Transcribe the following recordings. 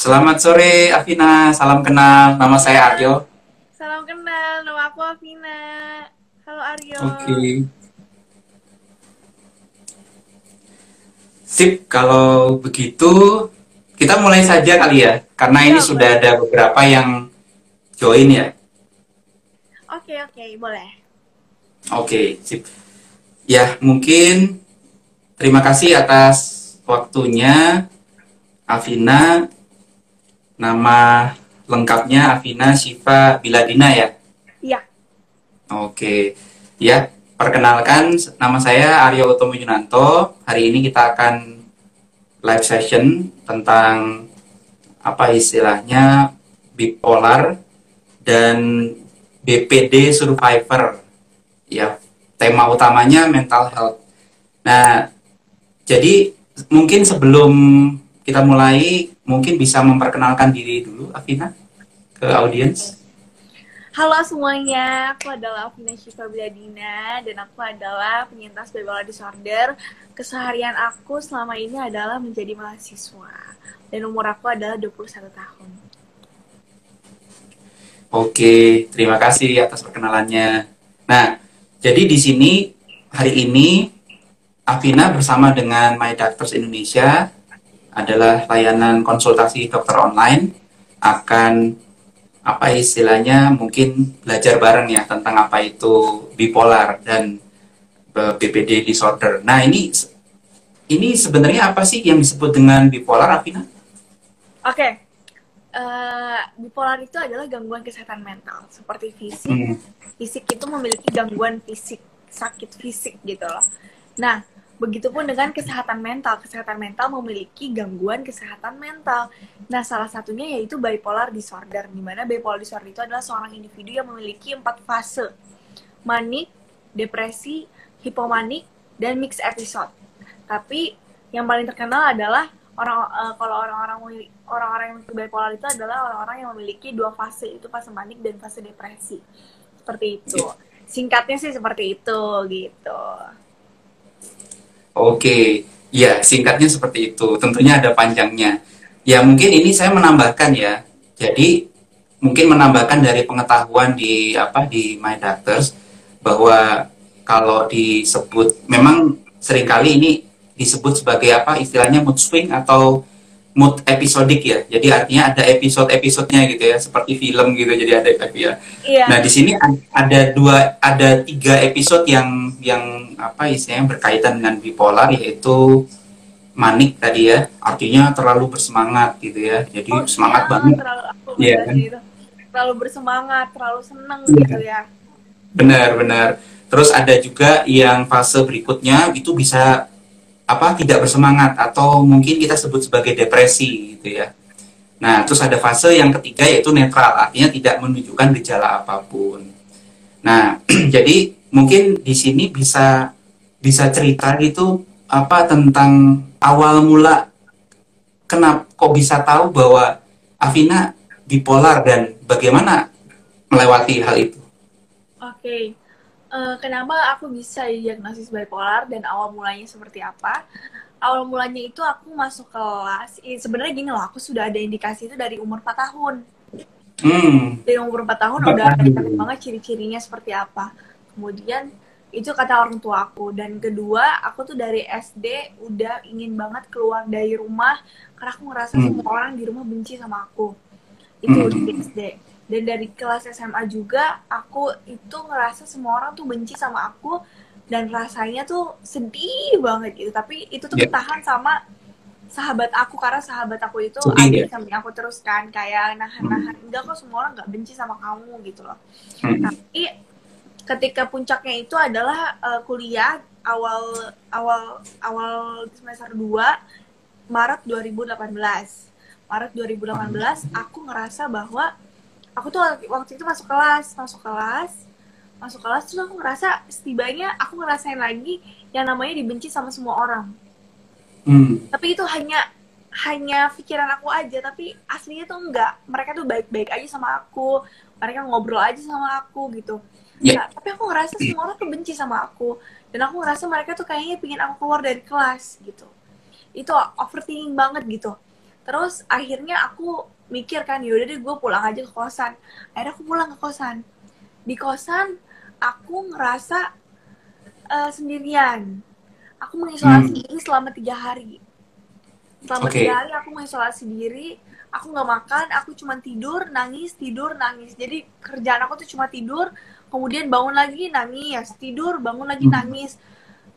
Selamat sore Afina, salam kenal. Nama saya Aryo. Salam kenal, nama aku Afina. Halo Aryo. Oke. Sip, kalau begitu kita mulai saja kali ya, karena ini Ya, sudah ada beberapa yang join ya. Oke, oke, boleh. Oke, sip. Ya, mungkin terima kasih atas waktunya Afina. Nama lengkapnya Afina Syifa Biladina ya. Iya. Oke, ya perkenalkan nama saya Aryo Utomo Yunanto. Hari ini kita akan live session tentang apa istilahnya bipolar dan BPD survivor. Ya, tema utamanya mental health. Nah, jadi mungkin sebelum kita mulai, mungkin bisa memperkenalkan diri dulu, Afina, ke audiens. Halo semuanya, aku adalah Afina Syifa Biladina dan aku adalah penyintas bipolar disorder. Keseharian aku selama ini adalah menjadi mahasiswa dan umur aku adalah 21 tahun. Oke, terima kasih atas perkenalannya. Nah, jadi di sini hari ini Afina bersama dengan My Doctors Indonesia adalah layanan konsultasi dokter online akan apa istilahnya mungkin belajar bareng ya tentang apa itu bipolar dan eh, BPD disorder. Nah, ini ini sebenarnya apa sih yang disebut dengan bipolar, Afina? Oke, eh, bipolar itu adalah gangguan kesehatan mental seperti fisik. Hmm. Fisik itu memiliki gangguan fisik, sakit fisik gitu loh. Nah, begitupun dengan kesehatan mental. Kesehatan mental memiliki gangguan kesehatan mental. Nah, salah satunya yaitu bipolar disorder, di mana bipolar disorder itu adalah seorang individu yang memiliki empat fase. Manik, depresi, hipomanik, dan mixed episode. Tapi yang paling terkenal adalah orang eh, kalau orang-orang orang-orang yang memiliki bipolar itu adalah orang-orang yang memiliki dua fase, itu fase manik dan fase depresi. Seperti itu. Singkatnya sih seperti itu gitu. Oke, ya singkatnya seperti itu. Tentunya ada panjangnya. Ya mungkin ini saya menambahkan ya. Jadi mungkin menambahkan dari pengetahuan di apa di My Doctors bahwa kalau disebut memang sering kali ini disebut sebagai apa istilahnya mood swing atau mood episodik ya. Jadi artinya ada episode-episodenya gitu ya, seperti film gitu. Jadi ada ya. Iya. Nah, di sini ada dua, ada tiga episode yang yang apa istilahnya berkaitan dengan bipolar yaitu manik tadi ya, artinya terlalu bersemangat gitu ya. Jadi Oh, semangat iya, banget. Terlalu, aku Iya, kan? Terlalu bersemangat, terlalu seneng Iya. gitu ya. Benar, benar. Terus ada juga yang fase berikutnya itu bisa apa tidak bersemangat atau mungkin kita sebut sebagai depresi gitu ya. Nah, terus ada fase yang ketiga yaitu netral, artinya tidak menunjukkan gejala apa pun. Nah, jadi mungkin di sini bisa bisa cerita gitu apa tentang awal mula kenapa kok bisa tahu bahwa Afina bipolar dan bagaimana melewati hal itu? Oke. Eh, kenapa aku bisa diagnosis bipolar dan awal mulanya seperti apa? Awal mulanya itu aku masuk kelas. eh, Sebenarnya gini loh, aku sudah ada indikasi itu dari umur 4 tahun. Hmm, Dari umur 4 tahun Empat udah kelihatan banget ciri-cirinya seperti apa. Kemudian itu kata orang tua aku. Dan kedua, aku tuh dari SD udah ingin banget keluar dari rumah karena aku ngerasa Hmm. semua orang di rumah benci sama aku. Itu Hmm. di SD. Dan dari kelas SMA juga, aku itu ngerasa semua orang tuh benci sama aku dan rasanya tuh sedih banget gitu. Tapi itu tuh Ya. ketahan sama sahabat aku karena sahabat aku itu Sedih, ada di samping aku terus kan kayak nahan-nahan. Enggak kok semua orang nggak benci sama kamu gitu loh. Hmm, tapi ketika puncaknya itu adalah eh, kuliah awal awal awal semester 2 Maret 2018 Maret 2018 aku ngerasa bahwa aku tuh waktu itu masuk kelas masuk kelas. Masuk kelas terus aku ngerasa setibanya aku ngerasain lagi yang namanya dibenci sama semua orang. Hmm, tapi itu hanya hanya pikiran aku aja tapi aslinya tuh enggak. Mereka tuh baik-baik aja sama aku mereka ngobrol aja sama aku gitu. Ya. Enggak, tapi aku ngerasa semua orang tuh benci sama aku dan aku ngerasa mereka tuh kayaknya pingin aku keluar dari kelas gitu. Itu overthinking banget gitu. Terus akhirnya aku mikir kan yaudah deh gue pulang aja ke kosan. Akhirnya aku pulang ke kosan. Di kosan aku ngerasa uh, sendirian. Aku mengisolasi hmm. diri selama tiga hari. Selama okay. tiga hari aku mengisolasi diri aku nggak makan aku cuma tidur nangis tidur nangis. Jadi kerjaan aku tuh cuma tidur kemudian bangun lagi nangis. Tidur bangun lagi hmm. nangis.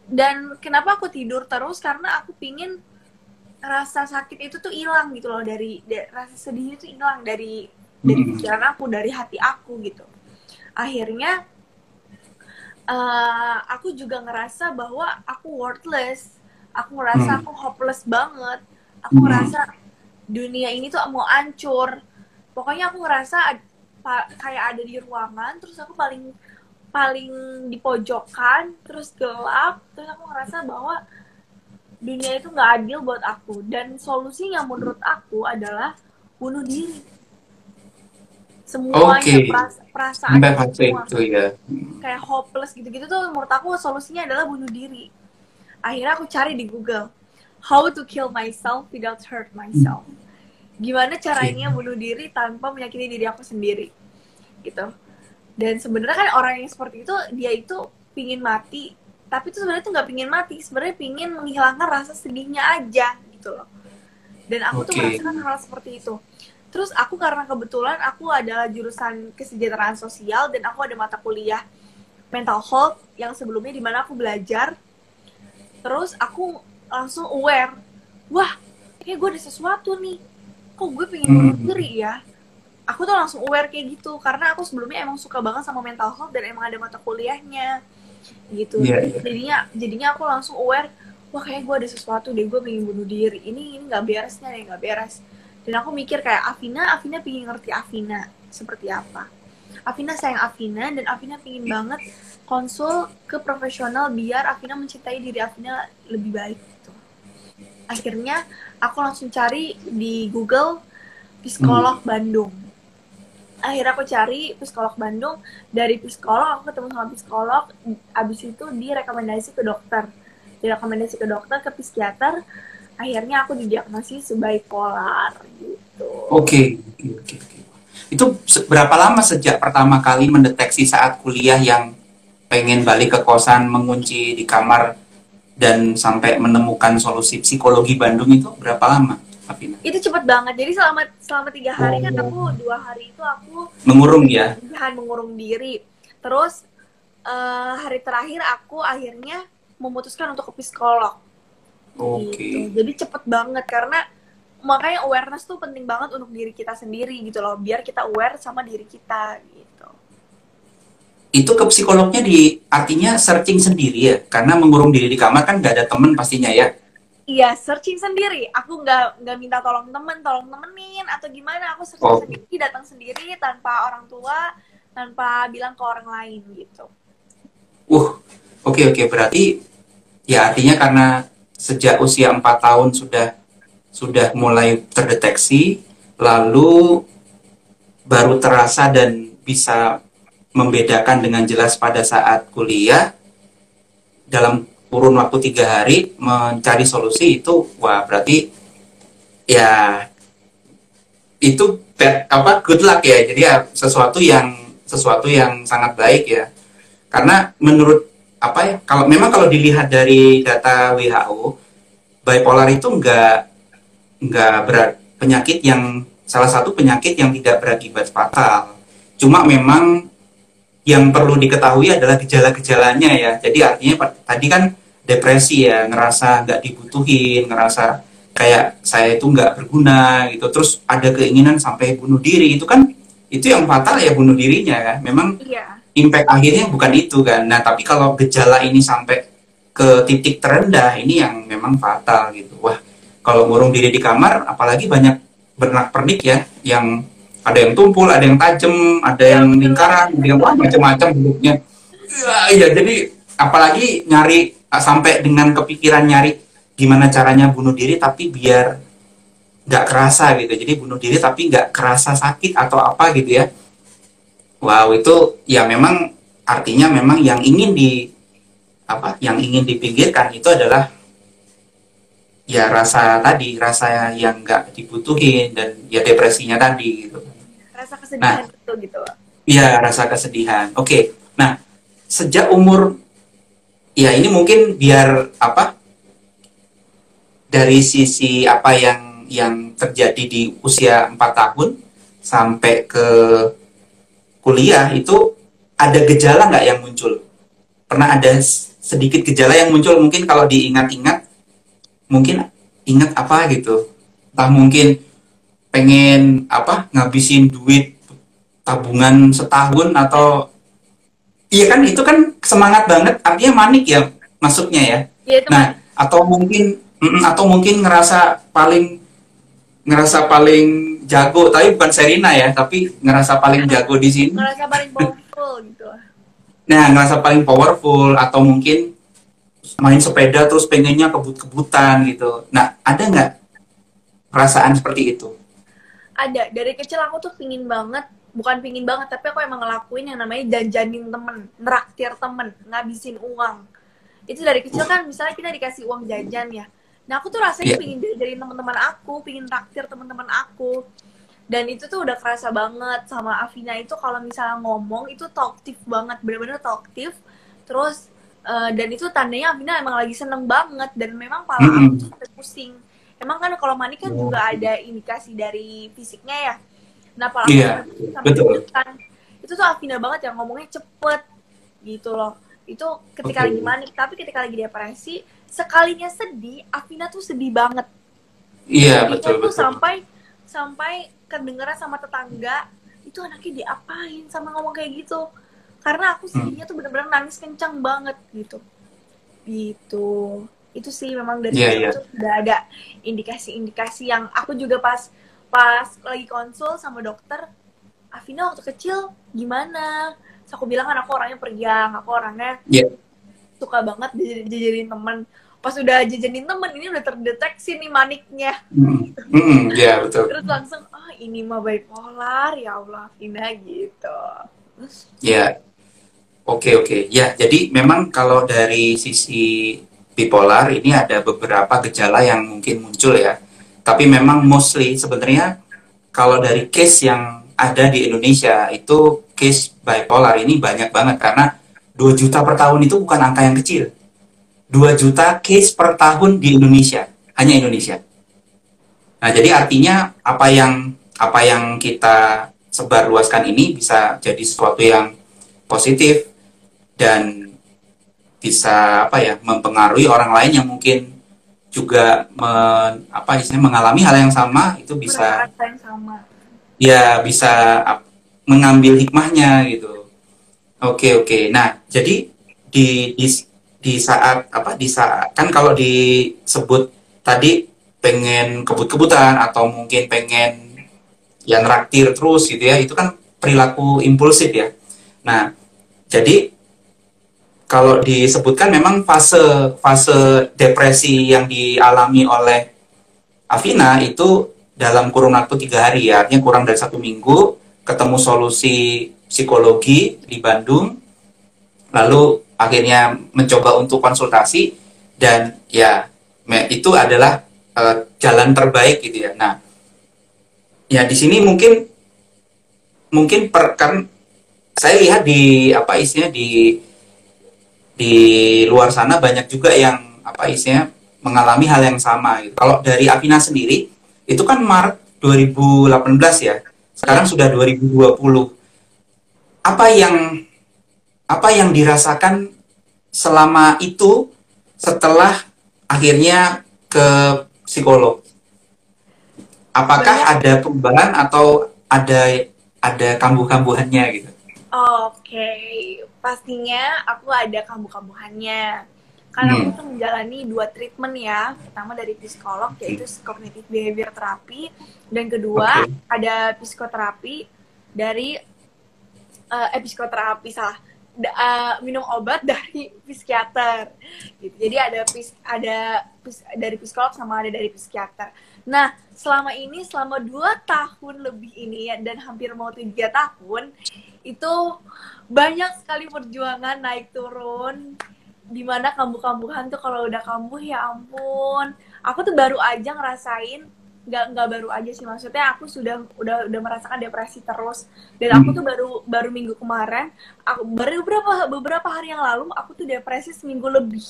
Dan kenapa aku tidur terus? Karena aku pingin rasa sakit itu tuh hilang gitu loh dari, dari rasa sedih itu hilang dari dari hmm. pikiran aku dari hati aku gitu akhirnya uh, aku juga ngerasa bahwa aku worthless aku ngerasa hmm. aku hopeless banget aku hmm. ngerasa dunia ini tuh mau hancur pokoknya aku ngerasa kayak ada di ruangan terus aku paling paling di pojokan terus gelap terus aku ngerasa bahwa dunia itu nggak adil buat aku. Dan solusinya menurut aku adalah bunuh diri. Semuanya okay. peras perasaan semua. itu, ya. kayak hopeless gitu-gitu tuh menurut aku solusinya adalah bunuh diri. Akhirnya aku cari di Google how to kill myself without hurt myself. Gimana caranya bunuh diri tanpa menyakiti diri aku sendiri gitu. Dan sebenarnya kan orang yang seperti itu dia itu pingin mati tapi itu sebenarnya tuh nggak pingin mati sebenarnya pingin menghilangkan rasa sedihnya aja gitu loh. Dan aku okay. tuh merasakan hal seperti itu. Terus aku karena kebetulan aku adalah jurusan kesejahteraan sosial dan aku ada mata kuliah mental health yang sebelumnya di mana aku belajar. Terus aku langsung aware wah kayak gue ada sesuatu nih. Kok gue pengen bunuh hmm. diri ya? Aku tuh langsung aware kayak gitu karena aku sebelumnya emang suka banget sama mental health dan emang ada mata kuliahnya gitu yeah, yeah. jadinya jadinya aku langsung aware wah kayak gue ada sesuatu deh gue pengen bunuh diri ini ini nggak beresnya nih nggak beres dan aku mikir kayak Afina Afina pengen ngerti Afina seperti apa Afina sayang Afina dan Afina pengen banget konsul ke profesional biar Afina mencintai diri Afina lebih baik gitu. Akhirnya aku langsung cari di Google psikolog hmm. Bandung akhirnya aku cari psikolog Bandung. Dari psikolog aku ketemu sama psikolog. Abis itu direkomendasi ke dokter. Direkomendasi ke dokter ke psikiater. Akhirnya aku didiagnosis bipolar gitu. Oke okay, okay, itu berapa lama sejak pertama kali mendeteksi saat kuliah yang pengen balik ke kosan mengunci di kamar dan sampai menemukan solusi psikologi Bandung itu? Berapa lama Afina? Itu cepet banget. Jadi selama selama tiga hari oh. kan aku dua hari itu aku mengurung ya. mengurung diri. Terus uh, hari terakhir aku akhirnya memutuskan untuk ke psikolog. Oke. Okay. Gitu. Jadi cepet banget karena makanya awareness tuh penting banget untuk diri kita sendiri gitu loh. Biar kita aware sama diri kita gitu. Itu ke psikolognya di artinya searching sendiri ya, karena mengurung diri di kamar kan gak ada temen pastinya ya Iya, searching sendiri. Aku nggak nggak minta tolong temen, tolong temenin atau gimana. Aku searching oh. sendiri, datang sendiri tanpa orang tua, tanpa bilang ke orang lain gitu. Uh, oke okay, oke. Okay. Berarti ya artinya karena sejak usia empat tahun sudah sudah mulai terdeteksi, lalu baru terasa dan bisa membedakan dengan jelas pada saat kuliah dalam kurun waktu tiga hari mencari solusi itu wah berarti ya itu bad, apa good luck ya. Jadi ya sesuatu yang sesuatu yang sangat baik ya. Karena menurut apa ya kalau memang kalau dilihat dari data WHO bipolar itu enggak enggak berat penyakit yang salah satu penyakit yang tidak berakibat fatal. Cuma memang yang perlu diketahui adalah gejala-gejalanya ya. Jadi artinya tadi kan depresi ya ngerasa nggak dibutuhin ngerasa kayak saya itu nggak berguna gitu. Terus ada keinginan sampai bunuh diri itu kan itu yang fatal ya bunuh dirinya ya. Memang iya. impact akhirnya bukan itu kan. Nah tapi kalau gejala ini sampai ke titik terendah ini yang memang fatal gitu. Wah kalau ngurung diri di kamar apalagi banyak bernak pernik ya yang ada yang tumpul ada yang tajam ada yang lingkaran ada yang macam-macam bentuknya. Ya, ya jadi apalagi nyari sampai dengan kepikiran nyari gimana caranya bunuh diri tapi biar nggak kerasa gitu. Jadi bunuh diri tapi nggak kerasa sakit atau apa gitu ya. Wow itu ya memang artinya memang yang ingin di apa yang ingin dipinggirkan itu adalah ya rasa tadi rasa yang nggak dibutuhin dan ya depresinya tadi gitu. Rasa kesedihan nah, itu gitu iya rasa kesedihan. Oke okay. nah sejak umur ya ini mungkin biar apa? Dari sisi apa yang yang terjadi di usia 4 tahun sampai ke kuliah itu ada gejala nggak yang muncul? Pernah ada sedikit gejala yang muncul mungkin kalau diingat-ingat? Mungkin ingat apa gitu? Entah mungkin pengen apa ngabisin duit tabungan setahun atau Iya kan itu kan semangat banget artinya manik ya masuknya ya. ya itu nah manik. atau mungkin atau mungkin ngerasa paling ngerasa paling jago tapi bukan Serina ya tapi ngerasa paling jago di sini. Ngerasa paling powerful gitu. Nah ngerasa paling powerful atau mungkin main sepeda terus pengennya kebut-kebutan gitu. Nah ada nggak perasaan seperti itu? Ada dari kecil aku tuh pingin banget bukan pingin banget tapi aku emang ngelakuin yang namanya jajanin temen neraktir temen ngabisin uang. Itu dari kecil kan misalnya kita dikasih uang jajan ya. Nah aku tuh rasanya yeah. pingin jajanin teman-teman aku pingin traktir teman-teman aku. Dan itu tuh udah kerasa banget sama Afina itu kalau misalnya ngomong itu talkative banget bener-bener talkative. Terus uh, dan itu tandanya Afina emang lagi seneng banget dan memang pala aku tuh pusing. Emang kan kalau manik kan juga ada indikasi dari fisiknya ya Nah, kalau yeah, betul. Kan, itu tuh Afina banget yang ngomongnya cepet gitu loh. Itu ketika okay. lagi manik, tapi ketika lagi depresi, sekalinya sedih, Afina tuh sedih banget. Iya, yeah, betul, tuh betul. sampai sampai kedengeran sama tetangga, itu anaknya diapain sama ngomong kayak gitu. Karena aku hmm. sedihnya hmm. tuh bener-bener nangis kencang banget gitu. Gitu itu sih memang dari yeah, yeah. tuh udah ada indikasi-indikasi yang aku juga pas pas lagi konsul sama dokter Afina waktu kecil gimana Terus aku bilang kan aku orangnya periang aku orangnya yeah. suka banget jajanin temen pas udah jajanin temen ini udah terdeteksi nih maniknya mm. Mm, yeah, betul terus langsung ah oh, ini mah bipolar ya Allah Afina gitu ya yeah. oke okay, oke okay. ya jadi memang kalau dari sisi bipolar ini ada beberapa gejala yang mungkin muncul ya tapi memang mostly sebenarnya kalau dari case yang ada di Indonesia itu case bipolar ini banyak banget karena 2 juta per tahun itu bukan angka yang kecil. 2 juta case per tahun di Indonesia, hanya Indonesia. Nah, jadi artinya apa yang apa yang kita sebar luaskan ini bisa jadi sesuatu yang positif dan bisa apa ya mempengaruhi orang lain yang mungkin juga men, apa istilahnya mengalami hal yang sama itu bisa yang sama. ya bisa mengambil hikmahnya gitu. Oke oke. Nah jadi di di di saat apa di saat kan kalau disebut tadi pengen kebut-kebutan atau mungkin pengen yang raktir terus gitu ya itu kan perilaku impulsif ya. Nah jadi kalau disebutkan memang fase fase depresi yang dialami oleh Afina itu dalam kurun waktu tiga hari ya, artinya kurang dari satu minggu ketemu solusi psikologi di Bandung, lalu akhirnya mencoba untuk konsultasi dan ya itu adalah uh, jalan terbaik gitu ya. Nah, ya di sini mungkin mungkin per, kan saya lihat di apa isinya di di luar sana banyak juga yang apa isinya mengalami hal yang sama gitu. Kalau dari Avina sendiri itu kan Maret 2018 ya. Sekarang sudah 2020. Apa yang apa yang dirasakan selama itu setelah akhirnya ke psikolog? Apakah ada perubahan atau ada ada kambuh-kambuhannya gitu? Oke, pastinya aku ada kambuh-kambuhannya. Karena hmm. aku tuh menjalani dua treatment ya. Pertama dari psikolog yaitu cognitive behavior therapy dan kedua okay. ada psikoterapi dari uh, eh psikoterapi salah uh, minum obat dari psikiater gitu. Jadi ada pis, ada pis, dari psikolog sama ada dari psikiater. Nah, selama ini selama dua tahun lebih ini ya dan hampir mau tiga tahun itu banyak sekali perjuangan naik turun. Di mana kambuh-kambuhan tuh kalau udah kambuh ya ampun. Aku tuh baru aja ngerasain nggak nggak baru aja sih. Maksudnya aku sudah udah udah merasakan depresi terus. Dan aku Hmm. tuh baru baru minggu kemarin aku baru beberapa beberapa hari yang lalu aku tuh depresi seminggu lebih.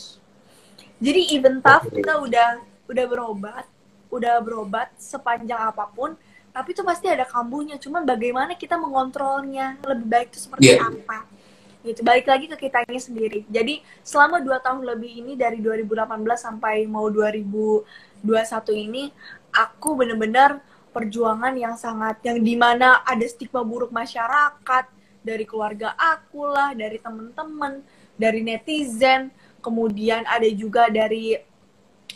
Jadi even tough kita udah udah berobat udah berobat sepanjang apa pun tapi tuh pasti ada kambuhnya. Cuman bagaimana kita mengontrolnya? Lebih baik tuh seperti Iya. apa? Gitu. Balik lagi ke kitanya sendiri. Jadi selama dua tahun lebih ini dari 2018 sampai mau 2021 ini aku bener-bener perjuangan yang sangat yang di mana ada stigma buruk masyarakat dari keluarga aku lah dari temen-temen dari netizen kemudian ada juga dari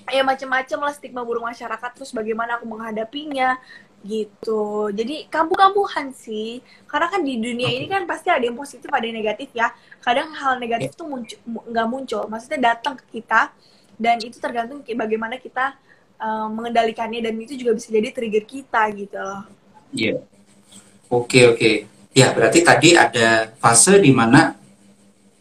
ya macam-macam lah stigma buruk masyarakat terus bagaimana aku menghadapinya gitu. Jadi kambuh-kambuhan sih. Karena kan di dunia ini kan pasti ada yang positif ada yang negatif ya. Kadang hal negatif tuh muncul nggak muncul. Maksudnya datang ke kita dan itu tergantung bagaimana kita uh, mengendalikannya dan itu juga bisa jadi trigger kita gitu loh. Iya. Oke, oke. Ya, berarti tadi ada fase di mana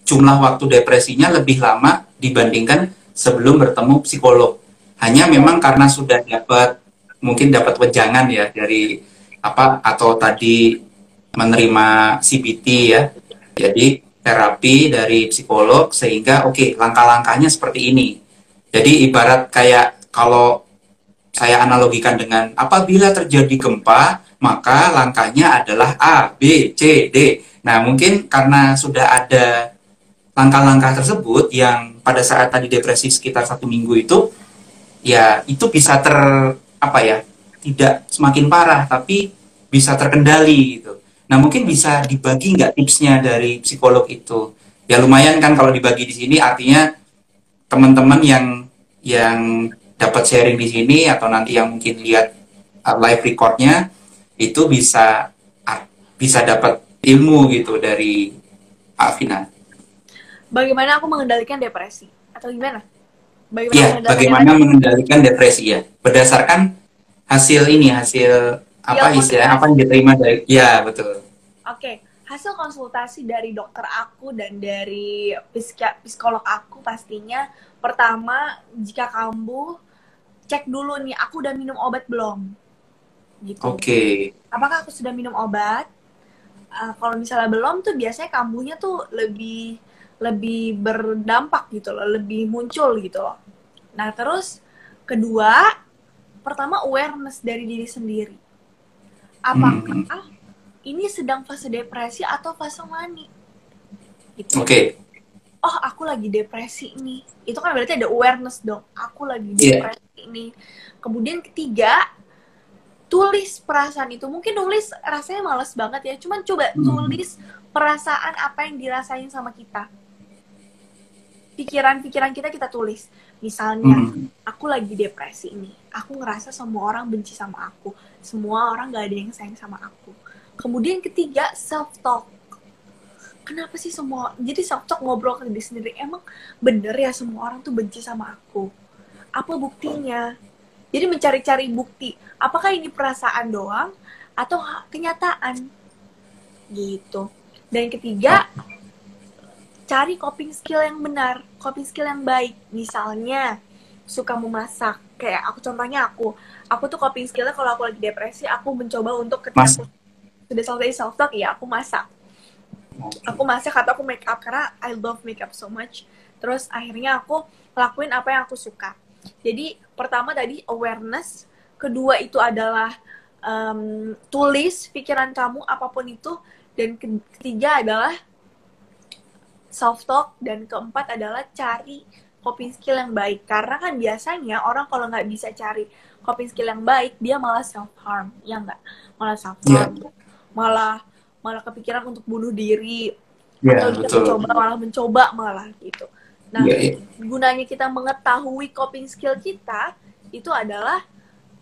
jumlah waktu depresinya lebih lama dibandingkan sebelum bertemu psikolog. Hanya memang karena sudah dapat mungkin dapat wejangan ya dari apa atau tadi menerima CBT ya. Jadi terapi dari psikolog sehingga oke langkah-langkahnya seperti ini. Jadi ibarat kayak kalau saya analogikan dengan apabila terjadi gempa, maka langkahnya adalah A, B, C, D. Nah, mungkin karena sudah ada langkah-langkah tersebut yang pada saat tadi depresi sekitar satu minggu itu, ya itu bisa ter apa ya, tidak semakin parah, tapi bisa terkendali gitu. Nah, mungkin bisa dibagi nggak tipsnya dari psikolog itu? Ya lumayan kan kalau dibagi di sini, artinya teman-teman yang yang dapat sharing di sini atau nanti yang mungkin lihat uh, live recordnya itu bisa uh, bisa dapat ilmu gitu dari Alvina. bagaimana aku mengendalikan depresi atau gimana bagaimana Ya, mengendalikan bagaimana depresi? mengendalikan depresi ya berdasarkan hasil ini hasil apa Ilmu istilah apa yang diterima dari ya betul. Oke, hasil konsultasi dari dokter aku dan dari psikolog aku pastinya pertama jika kambuh cek dulu nih aku udah minum obat belum gitu. Oke. Apakah aku sudah minum obat? Uh, kalau misalnya belum tuh biasanya kambuhnya tuh lebih lebih berdampak gitu loh, lebih muncul gitu loh. Nah terus kedua, pertama awareness dari diri sendiri. Apakah Hmm. ini sedang fase depresi atau fase mani? Gitu. Oke. Oh aku lagi depresi nih. Itu kan berarti ada awareness dong. Aku lagi Iya. depresi nih. Kemudian ketiga, tulis perasaan itu. Mungkin nulis rasanya males banget ya. Cuman coba Hmm. tulis perasaan apa yang dirasain sama kita. Pikiran-pikiran kita kita tulis. Misalnya, Hmm. aku lagi depresi nih. Aku ngerasa semua orang benci sama aku. Semua orang gak ada yang sayang sama aku. Kemudian ketiga, self talk. Kenapa sih semua jadi self talk ngobrol ke diri sendiri emang bener ya semua orang tuh benci sama aku? Apa buktinya? Jadi mencari-cari bukti. Apakah ini perasaan doang atau kenyataan? Gitu. Dan ketiga, cari coping skill yang benar, coping skill yang baik. Misalnya, suka memasak. Kayak aku contohnya aku, aku tuh coping skillnya kalau aku lagi depresi, aku mencoba untuk ketika aku sudah selesai self talk ya aku masak. Aku masak atau aku make up karena I love make up so much. Terus akhirnya aku lakuin apa yang aku suka. Jadi pertama tadi awareness, kedua itu adalah em, tulis pikiran kamu apa pun itu, dan ke- ketiga adalah self talk dan keempat adalah cari coping skill yang baik karena kan biasanya orang kalau nggak bisa cari coping skill yang baik dia malah self harm ya nggak malah self harm malah malah kepikiran untuk bunuh diri Ya, atau dia betul. mencoba malah mencoba malah gitu nah Iya, iya. gunanya kita mengetahui coping skill kita itu adalah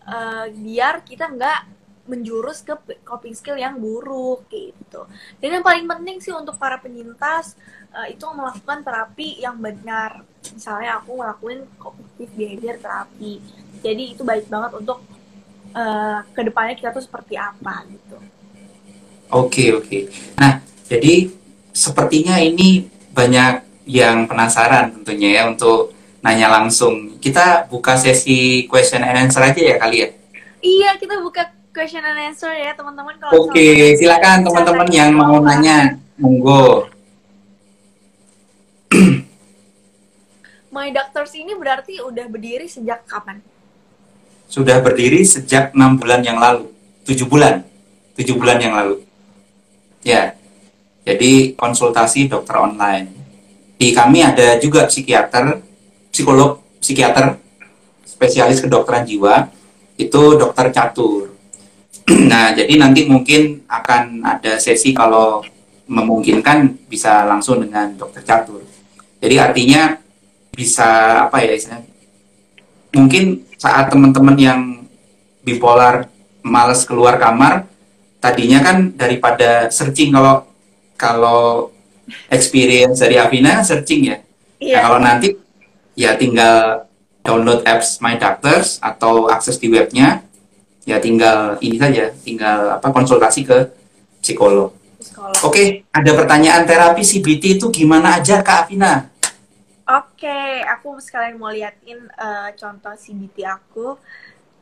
eh, biar kita nggak menjurus ke coping skill yang buruk gitu. Dan yang paling penting sih untuk para penyintas eh, itu melakukan terapi yang benar. Misalnya aku ngelakuin cognitive behavior terapi. Jadi itu baik banget untuk eh, ke depannya kita tuh seperti apa gitu. Oke, oke. Nah, jadi sepertinya ini banyak yang penasaran tentunya ya untuk nanya langsung. Kita buka sesi question and answer aja ya kali ya. Iya, kita buka question and answer ya teman-teman. Oke, silakan teman-teman yang mau nanya, monggo. My Doctors ini berarti udah berdiri sejak kapan? Sudah berdiri sejak enam bulan yang lalu, tujuh bulan, tujuh bulan yang lalu. Ya, jadi konsultasi dokter online. Di kami ada juga psikiater, psikolog, psikiater, spesialis kedokteran jiwa, itu dokter catur. Nah, jadi nanti mungkin akan ada sesi kalau memungkinkan bisa langsung dengan dokter catur. Jadi artinya bisa apa ya istilahnya mungkin saat teman-teman yang bipolar males keluar kamar tadinya kan daripada searching kalau kalau experience dari Avina searching ya yeah. nah, kalau nanti ya tinggal download apps My Doctors atau akses di webnya ya tinggal ini saja tinggal apa konsultasi ke psikolog. psikolog. Oke, ada pertanyaan terapi CBT itu gimana aja Kak Avina? Oke, okay, aku sekalian mau liatin uh, contoh CBT aku.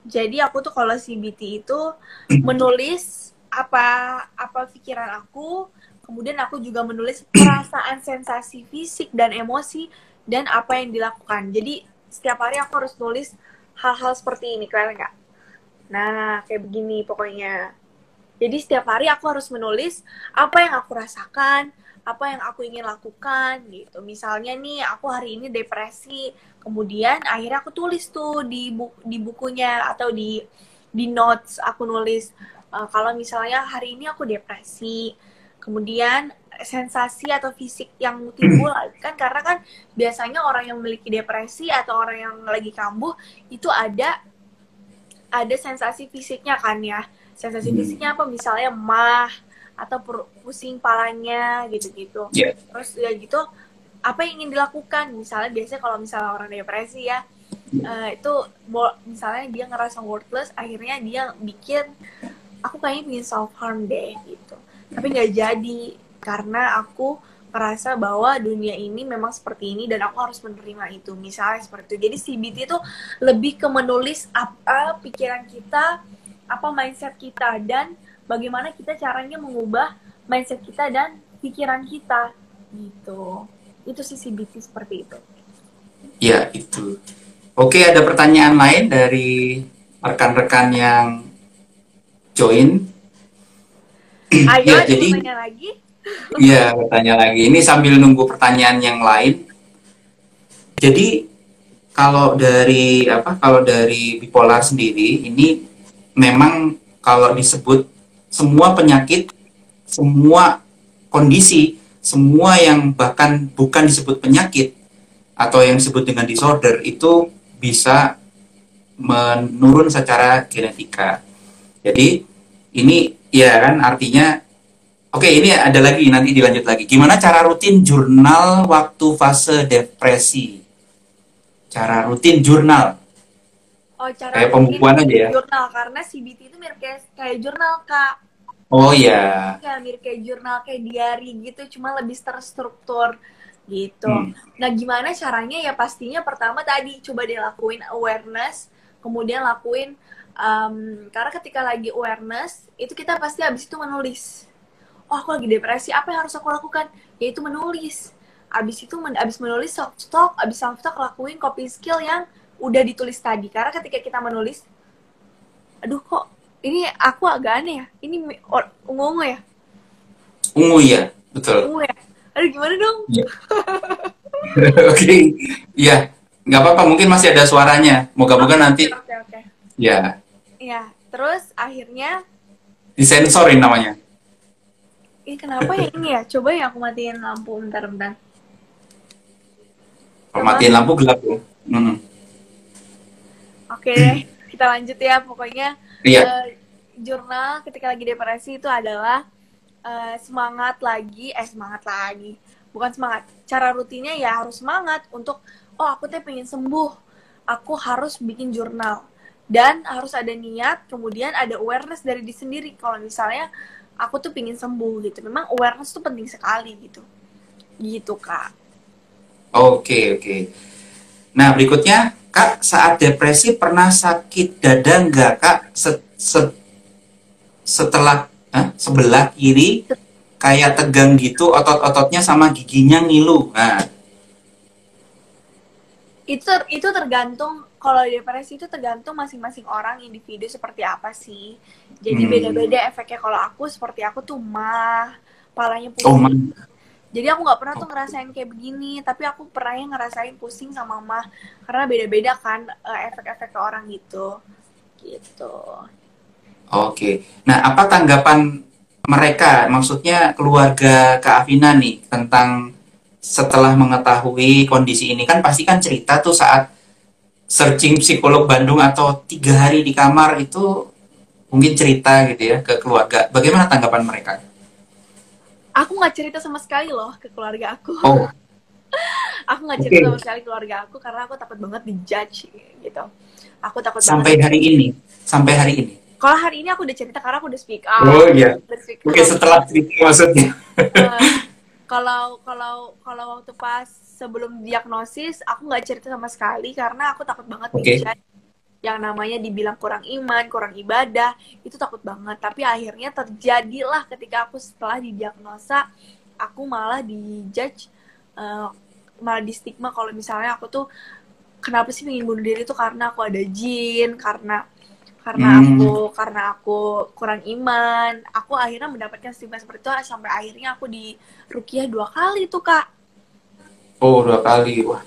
Jadi aku tuh kalau CBT itu menulis apa apa pikiran aku, kemudian aku juga menulis perasaan, sensasi fisik dan emosi dan apa yang dilakukan. Jadi setiap hari aku harus tulis hal-hal seperti ini, kalian nggak? Nah, kayak begini pokoknya. Jadi setiap hari aku harus menulis apa yang aku rasakan, apa yang aku ingin lakukan gitu. Misalnya nih aku hari ini depresi, kemudian akhirnya aku tulis tuh di bu di bukunya atau di di notes aku nulis uh, kalau misalnya hari ini aku depresi, kemudian sensasi atau fisik yang timbul kan karena kan biasanya orang yang memiliki depresi atau orang yang lagi kambuh itu ada ada sensasi fisiknya kan ya sensasi hmm. fisiknya apa misalnya mah atau pusing palanya gitu-gitu. Yeah. Terus ya gitu apa yang ingin dilakukan? Misalnya biasanya kalau misalnya orang depresi ya uh, itu misalnya dia ngerasa worthless, akhirnya dia bikin aku kayaknya ingin self harm deh gitu. Tapi nggak jadi karena aku merasa bahwa dunia ini memang seperti ini dan aku harus menerima itu misalnya seperti itu jadi CBT itu lebih ke menulis apa pikiran kita apa mindset kita dan bagaimana kita caranya mengubah mindset kita dan pikiran kita gitu. Itu sih CBT seperti itu. Ya itu. Oke ada pertanyaan lain dari rekan-rekan yang join? Ayo ya, jadi tanya lagi? Iya bertanya lagi. Ini sambil nunggu pertanyaan yang lain. Jadi kalau dari apa kalau dari bipolar sendiri ini memang kalau disebut semua penyakit, semua kondisi, semua yang bahkan bukan disebut penyakit atau yang disebut dengan disorder itu bisa menurun secara genetika. Jadi ini ya kan artinya Oke, ini ada lagi nanti dilanjut lagi. Gimana cara rutin jurnal waktu fase depresi? Cara rutin jurnal. Oh, cara kayak pembukuan aja ya. Jurnal karena CBT itu mirip kayak, kayak jurnal, Kak. Oh iya. Yeah. mirip kayak jurnal kayak diary gitu, cuma lebih terstruktur gitu. Hmm. Nah, gimana caranya ya pastinya pertama tadi coba dilakuin awareness, kemudian lakuin um, karena ketika lagi awareness itu kita pasti habis itu menulis. Oh, aku lagi depresi, apa yang harus aku lakukan? Yaitu menulis. Abis itu men abis menulis self talk, abis self talk lakuin copy skill yang udah ditulis tadi. Karena ketika kita menulis aduh kok ini aku agak aneh ya. Ini ungu ungu ya? Ungu ya betul. Ungu ya? Aduh gimana dong? Ya. oke. Okay. ya nggak apa-apa mungkin masih ada suaranya. Moga-moga okay, nanti okay, okay. ya ya terus akhirnya? Disensorin namanya. Ini kenapa ya ini ya? Coba ya aku matiin lampu bentar bentar. Matiin lampu gelap ya hmm. Oke deh, kita lanjut ya. Pokoknya iya. uh, jurnal ketika lagi depresi itu adalah uh, semangat lagi, eh semangat lagi. Bukan semangat. Cara rutinnya ya harus semangat untuk oh aku teh pengen sembuh. Aku harus bikin jurnal. Dan harus ada niat, kemudian ada awareness dari diri sendiri. Kalau misalnya aku tuh pengen sembuh gitu. Memang awareness tuh penting sekali gitu. Gitu, Kak. Oke, oke. Nah, berikutnya, Kak, saat depresi pernah sakit dada nggak, Kak? Se -se setelah eh, sebelah kiri kayak tegang gitu, otot-ototnya sama giginya ngilu. Nah, itu itu tergantung kalau depresi itu tergantung masing-masing orang individu seperti apa sih. Jadi hmm. beda-beda efeknya. Kalau aku seperti aku tuh mah, palanya Oh, pusing. Jadi aku nggak pernah tuh ngerasain kayak begini, tapi aku pernah yang ngerasain pusing sama mah karena beda-beda kan eh, efek-efek ke orang gitu. Gitu. Oke. Nah, apa tanggapan mereka, maksudnya keluarga Kak Afina nih, tentang setelah mengetahui kondisi ini kan pasti kan cerita tuh saat searching psikolog Bandung atau tiga hari di kamar itu mungkin cerita gitu ya ke keluarga. Bagaimana tanggapan mereka? Aku nggak cerita sama sekali loh ke keluarga aku. Oh, Aku nggak cerita oke. sama sekali ke keluarga aku karena aku takut banget dijudge gitu. Aku takut Sampai banget. hari ini, sampai hari ini. Kalau hari ini aku udah cerita karena aku udah speak up. Oh iya. Speak Oke, setelah cerita maksudnya. Eh, kalau kalau kalau waktu pas sebelum diagnosis aku nggak cerita sama sekali karena aku takut banget Oke. dijudge yang namanya dibilang kurang iman, kurang ibadah, itu takut banget. Tapi akhirnya terjadilah ketika aku setelah didiagnosa, aku malah dijudge, eh, malah di stigma kalau misalnya aku tuh kenapa sih pengen bunuh diri tuh karena aku ada jin, karena karena Hmm. aku karena aku kurang iman. Aku akhirnya mendapatkan stigma seperti itu sampai akhirnya aku di rukiah dua kali tuh kak. Oh, dua kali. Wah,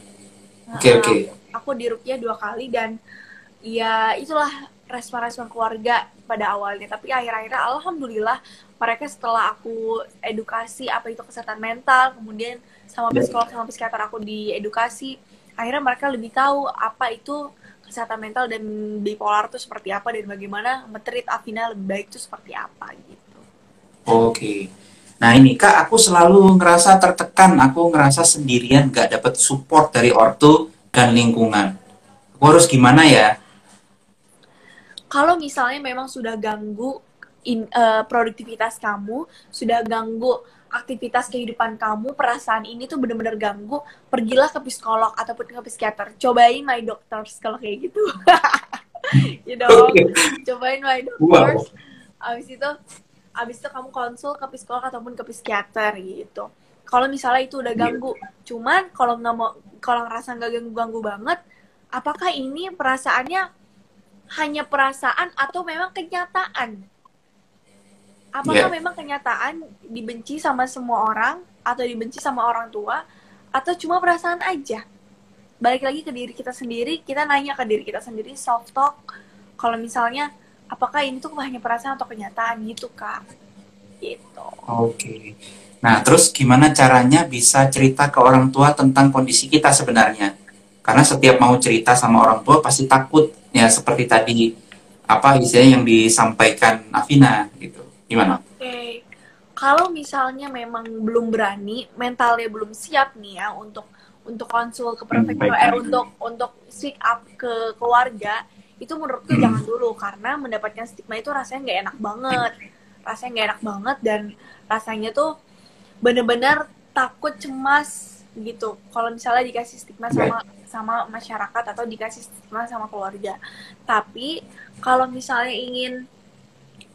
oke Nah, oke. aku di rukiah dua kali dan ya itulah respon-respon keluarga pada awalnya tapi akhir-akhirnya alhamdulillah mereka setelah aku edukasi apa itu kesehatan mental kemudian sama Ya. psikolog sama psikiater aku diedukasi akhirnya mereka lebih tahu apa itu kesehatan mental dan bipolar itu seperti apa dan bagaimana metreat Afina lebih baik itu seperti apa gitu Oke. Nah ini Kak, aku selalu ngerasa tertekan, aku ngerasa sendirian, gak dapet support dari ortu dan lingkungan. Aku harus gimana ya? Kalau misalnya memang sudah ganggu in- eh, produktivitas kamu, sudah ganggu aktivitas kehidupan kamu, perasaan ini tuh bener-bener ganggu, pergilah ke psikolog ataupun ke psikiater. Cobain my doctors kalau kayak gitu. you know, cobain my doctors. Abis itu, abis itu kamu konsul ke psikolog ataupun ke psikiater gitu. Kalau misalnya itu udah ganggu, cuman kalau nggak mau, kalau ngerasa nggak ganggu-ganggu banget, apakah ini perasaannya hanya perasaan atau memang kenyataan? Apakah Ya. memang kenyataan dibenci sama semua orang atau dibenci sama orang tua atau cuma perasaan aja? Balik lagi ke diri kita sendiri, kita nanya ke diri kita sendiri self talk. Kalau misalnya apakah ini tuh hanya perasaan atau kenyataan gitu, Kak? Gitu. Oke. Nah, terus gimana caranya bisa cerita ke orang tua tentang kondisi kita sebenarnya? Karena setiap mau cerita sama orang tua pasti takut, ya seperti tadi apa istilahnya yang disampaikan Afina gitu. Gimana? Oke, kalau misalnya memang belum berani, mentalnya belum siap nih ya untuk untuk konsul ke profesional, baik. eh untuk untuk speak up ke keluarga, itu menurutku Hmm. jangan dulu karena mendapatkan stigma itu rasanya nggak enak banget, rasanya nggak enak banget dan rasanya tuh bener-bener takut cemas gitu. Kalau misalnya dikasih stigma sama sama masyarakat atau dikasih stigma sama keluarga. Tapi kalau misalnya ingin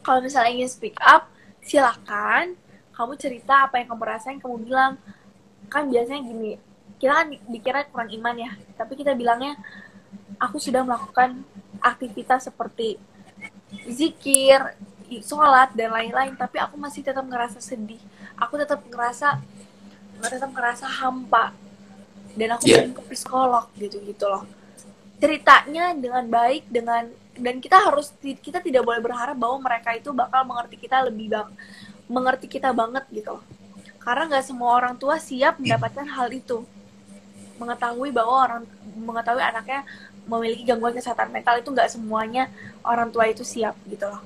kalau misalnya ingin speak up, silakan kamu cerita apa yang kamu rasain, kamu bilang. Kan biasanya gini, kita kan di- dikira kurang iman ya, tapi kita bilangnya aku sudah melakukan aktivitas seperti zikir, sholat dan lain-lain, tapi aku masih tetap ngerasa sedih, aku tetap ngerasa tetap ngerasa hampa dan aku pengen ke psikolog gitu gitu loh. Ceritanya dengan baik dengan dan kita harus kita tidak boleh berharap bahwa mereka itu bakal mengerti kita lebih bang mengerti kita banget gitu loh. karena nggak semua orang tua siap mendapatkan hal itu. Mengetahui bahwa orang mengetahui anaknya memiliki gangguan kesehatan mental itu nggak semuanya orang tua itu siap gitu loh.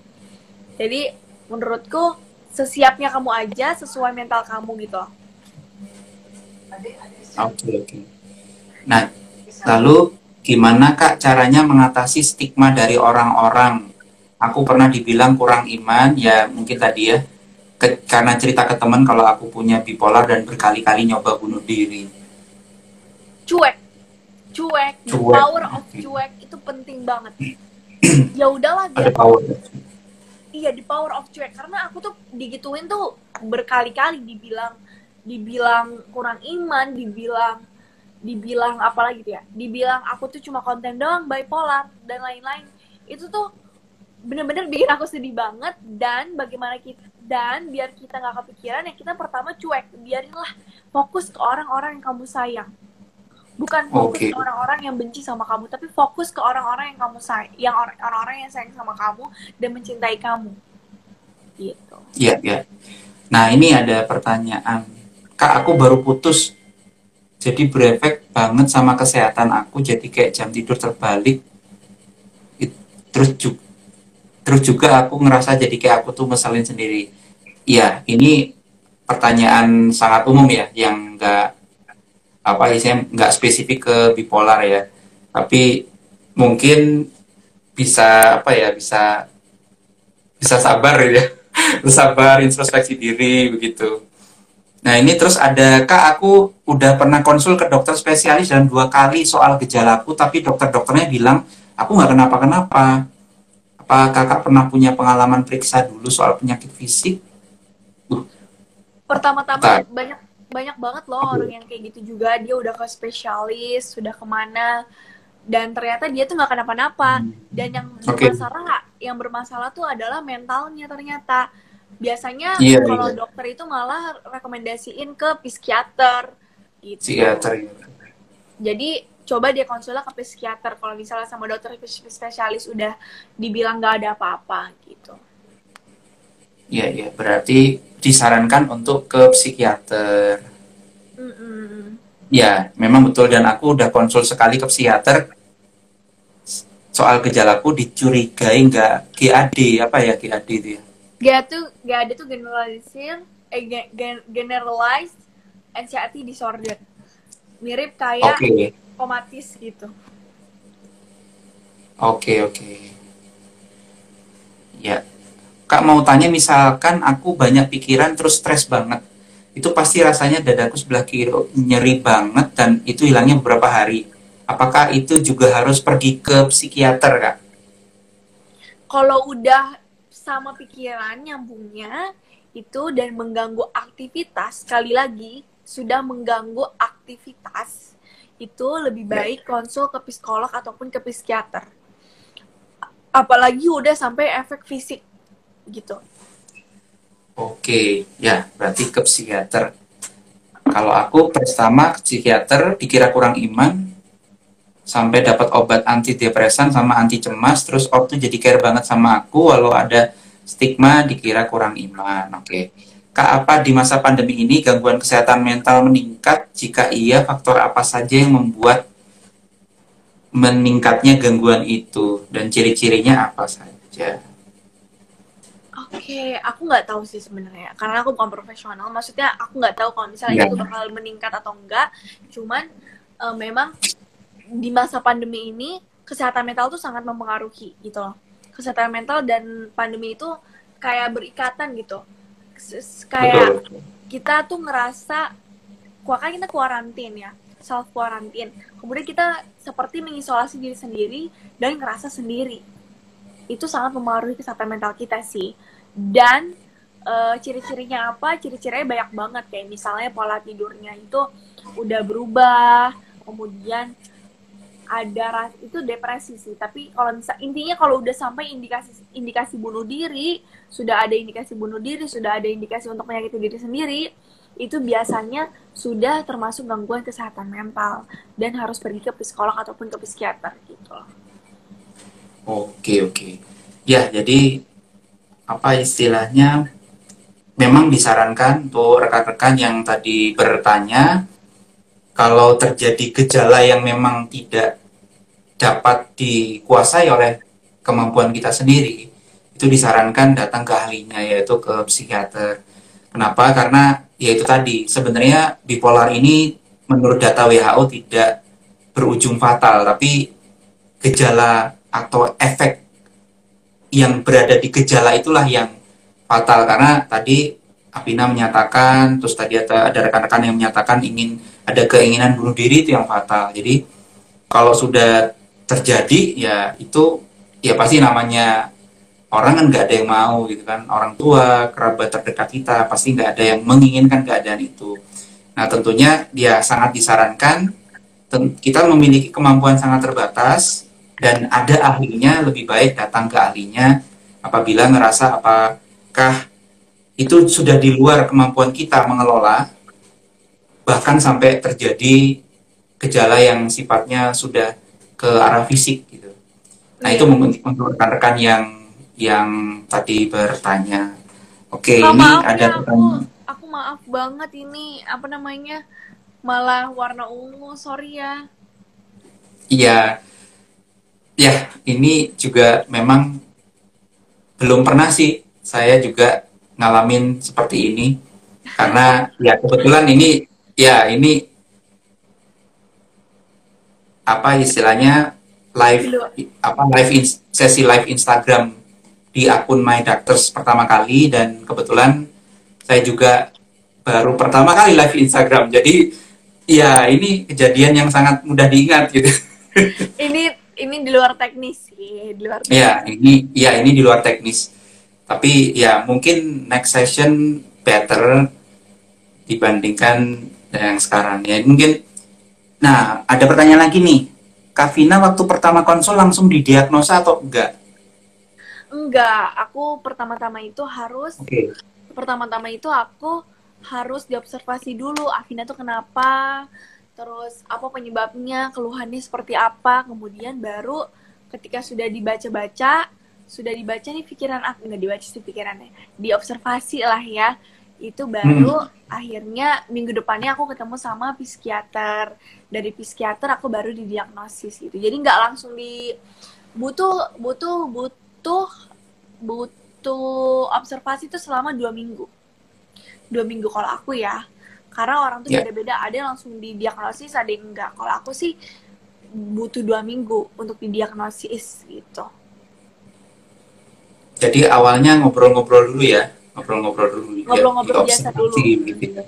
Jadi menurutku sesiapnya kamu aja sesuai mental kamu gitu loh Oke, oke. Nah, lalu gimana Kak caranya mengatasi stigma dari orang-orang? Aku pernah dibilang kurang iman, ya mungkin tadi ya, ke- karena cerita ke teman kalau aku punya bipolar dan berkali-kali nyoba bunuh diri. cuek cuek the Cuek. power of cuek itu penting banget ya udahlah biar power iya di power of cuek karena aku tuh digituin tuh berkali-kali dibilang dibilang kurang iman dibilang dibilang apa lagi tuh ya dibilang aku tuh cuma konten doang bipolar dan lain-lain itu tuh bener-bener bikin aku sedih banget dan bagaimana kita dan biar kita nggak kepikiran ya kita pertama cuek biarinlah fokus ke orang-orang yang kamu sayang bukan fokus Oke. ke orang-orang yang benci sama kamu tapi fokus ke orang-orang yang kamu sayang yang or- orang-orang yang sayang sama kamu dan mencintai kamu gitu Iya, iya. Nah, ini ada pertanyaan. Kak, aku baru putus. Jadi berefek banget sama kesehatan aku. Jadi kayak jam tidur terbalik. Terus juga, terus juga aku ngerasa jadi kayak aku tuh ngeselin sendiri. Iya, ini pertanyaan sangat umum ya, yang nggak apa isinya nggak spesifik ke bipolar ya. Tapi mungkin bisa apa ya, bisa bisa sabar ya sabar introspeksi diri begitu nah ini terus ada kak aku udah pernah konsul ke dokter spesialis dan dua kali soal gejalaku tapi dokter-dokternya bilang aku nggak kenapa-kenapa. Apa kakak pernah punya pengalaman periksa dulu soal penyakit fisik? Pertama-tama Tak. banyak banyak banget loh orang yang kayak gitu juga. Dia udah ke spesialis sudah ke mana dan ternyata dia tuh nggak kenapa-napa. Dan yang bermasalah yang bermasalah tuh adalah mentalnya ternyata biasanya Iya, kalau iya. dokter itu malah rekomendasiin ke psikiater gitu psikiater ya. jadi coba dia konsulnya ke psikiater kalau misalnya sama dokter spesialis udah dibilang nggak ada apa-apa gitu Iya, iya. Berarti disarankan untuk ke psikiater. Ya, memang betul. Dan aku udah konsul sekali ke psikiater. Soal gejalaku dicurigai nggak GAD. Apa ya GAD itu ya? Gak tuh gak ada tuh generalisir eh ge- gen- generalized anxiety disorder mirip kayak Oke, komatis gitu oke, oke. Ya. Kak mau tanya misalkan aku banyak pikiran terus stres banget. Itu pasti rasanya dadaku sebelah kiri nyeri banget dan itu hilangnya beberapa hari. Apakah itu juga harus pergi ke psikiater, Kak? kalau udah sama pikiran nyambungnya itu dan mengganggu aktivitas sekali lagi sudah mengganggu aktivitas itu lebih baik konsul ke psikolog ataupun ke psikiater. Apalagi udah sampai efek fisik gitu. Oke, ya berarti ke psikiater. Kalau aku pertama ke psikiater dikira kurang iman, sampai dapat obat antidepresan sama anti cemas, terus ortu jadi care banget sama aku, walau ada stigma dikira kurang iman. Oke, Kak apa di masa pandemi ini gangguan kesehatan mental meningkat? Jika iya, faktor apa saja yang membuat meningkatnya gangguan itu dan ciri-cirinya apa saja? Oke, aku nggak tahu sih sebenarnya, karena aku bukan profesional. Maksudnya aku nggak tahu kalau misalnya Ya. itu bakal meningkat atau enggak. Cuman eh, memang di masa pandemi ini kesehatan mental tuh sangat mempengaruhi gitu loh. Kesehatan mental dan pandemi itu kayak berikatan gitu. Kayak Betul. kita tuh ngerasa, kan kita kuarantin ya, self kuarantin. Kemudian kita seperti mengisolasi diri sendiri dan ngerasa sendiri. Itu sangat mempengaruhi kesehatan mental kita sih. Dan eh, ciri-cirinya apa? Ciri-cirinya banyak banget kayak misalnya pola tidurnya itu udah berubah, kemudian ada ras- itu depresi sih. Tapi kalau misal intinya kalau udah sampai indikasi indikasi bunuh diri, sudah ada indikasi bunuh diri, sudah ada indikasi untuk menyakiti diri sendiri, itu biasanya sudah termasuk gangguan kesehatan mental dan harus pergi ke psikolog ataupun ke psikiater gitu loh. Oke, oke. Ya, jadi apa istilahnya? Memang disarankan untuk rekan-rekan yang tadi bertanya, kalau terjadi gejala yang memang tidak dapat dikuasai oleh kemampuan kita sendiri, itu disarankan datang ke ahlinya, yaitu ke psikiater. Kenapa? Karena ya itu tadi, sebenarnya bipolar ini menurut data WHO tidak berujung fatal, tapi gejala atau efek yang berada di gejala itulah yang fatal karena tadi Apina menyatakan, terus tadi ada rekan-rekan yang menyatakan ingin ada keinginan bunuh diri itu yang fatal. Jadi kalau sudah terjadi ya itu ya pasti namanya orang kan nggak ada yang mau gitu kan orang tua kerabat terdekat kita pasti nggak ada yang menginginkan keadaan itu nah tentunya dia sangat disarankan kita memiliki kemampuan sangat terbatas dan ada ahlinya lebih baik datang ke ahlinya apabila ngerasa apakah itu sudah di luar kemampuan kita mengelola, bahkan sampai terjadi gejala yang sifatnya sudah ke arah fisik gitu. Nah yeah. itu untuk rekan-rekan yang yang tadi bertanya. Oke, okay, ini maaf ada ya, pertanyaan. Aku, aku maaf banget ini apa namanya malah warna ungu, sorry ya. Iya, ya ini juga memang belum pernah sih saya juga ngalamin seperti ini. Karena ya kebetulan ini ya ini apa istilahnya live apa live in, sesi live Instagram di akun My Doctors pertama kali. Dan kebetulan saya juga baru pertama kali live Instagram. Jadi ya ini kejadian yang sangat mudah diingat gitu. Ini ini di luar teknis sih di luar teknis. ya ini ya ini di luar teknis tapi ya mungkin next session better dibandingkan yang sekarang ya. Mungkin nah ada pertanyaan lagi nih. Kavina waktu pertama konsul langsung didiagnosa atau enggak? Enggak aku pertama-tama itu harus okay. pertama-tama itu aku harus diobservasi dulu Avina tuh kenapa terus apa penyebabnya keluhannya seperti apa. Kemudian baru ketika sudah dibaca-baca sudah dibaca nih pikiran aku nggak dibaca sih pikirannya. Diobservasi lah ya. Itu baru hmm. akhirnya minggu depannya aku ketemu sama psikiater. Dari psikiater aku baru didiagnosis gitu. Jadi nggak langsung di butuh butuh butuh butuh observasi itu selama dua minggu. Dua minggu kalau aku ya. Karena orang tuh ya. beda-beda. Ada yang langsung didiagnosis ada yang enggak kalau aku sih butuh dua minggu untuk didiagnosis gitu jadi awalnya ngobrol-ngobrol dulu ya, ngobrol-ngobrol dulu. Ngobrol-ngobrol ya, biasa dulu. Gitu.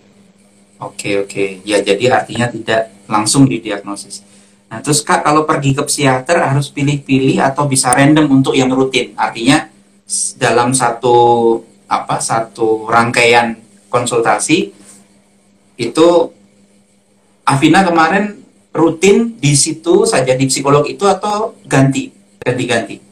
Oke oke, ya jadi artinya tidak langsung didiagnosis. Nah terus kak kalau pergi ke psikiater harus pilih-pilih atau bisa random untuk yang rutin. Artinya dalam satu apa satu rangkaian konsultasi itu Afina kemarin rutin di situ saja di psikolog itu atau ganti ganti-ganti?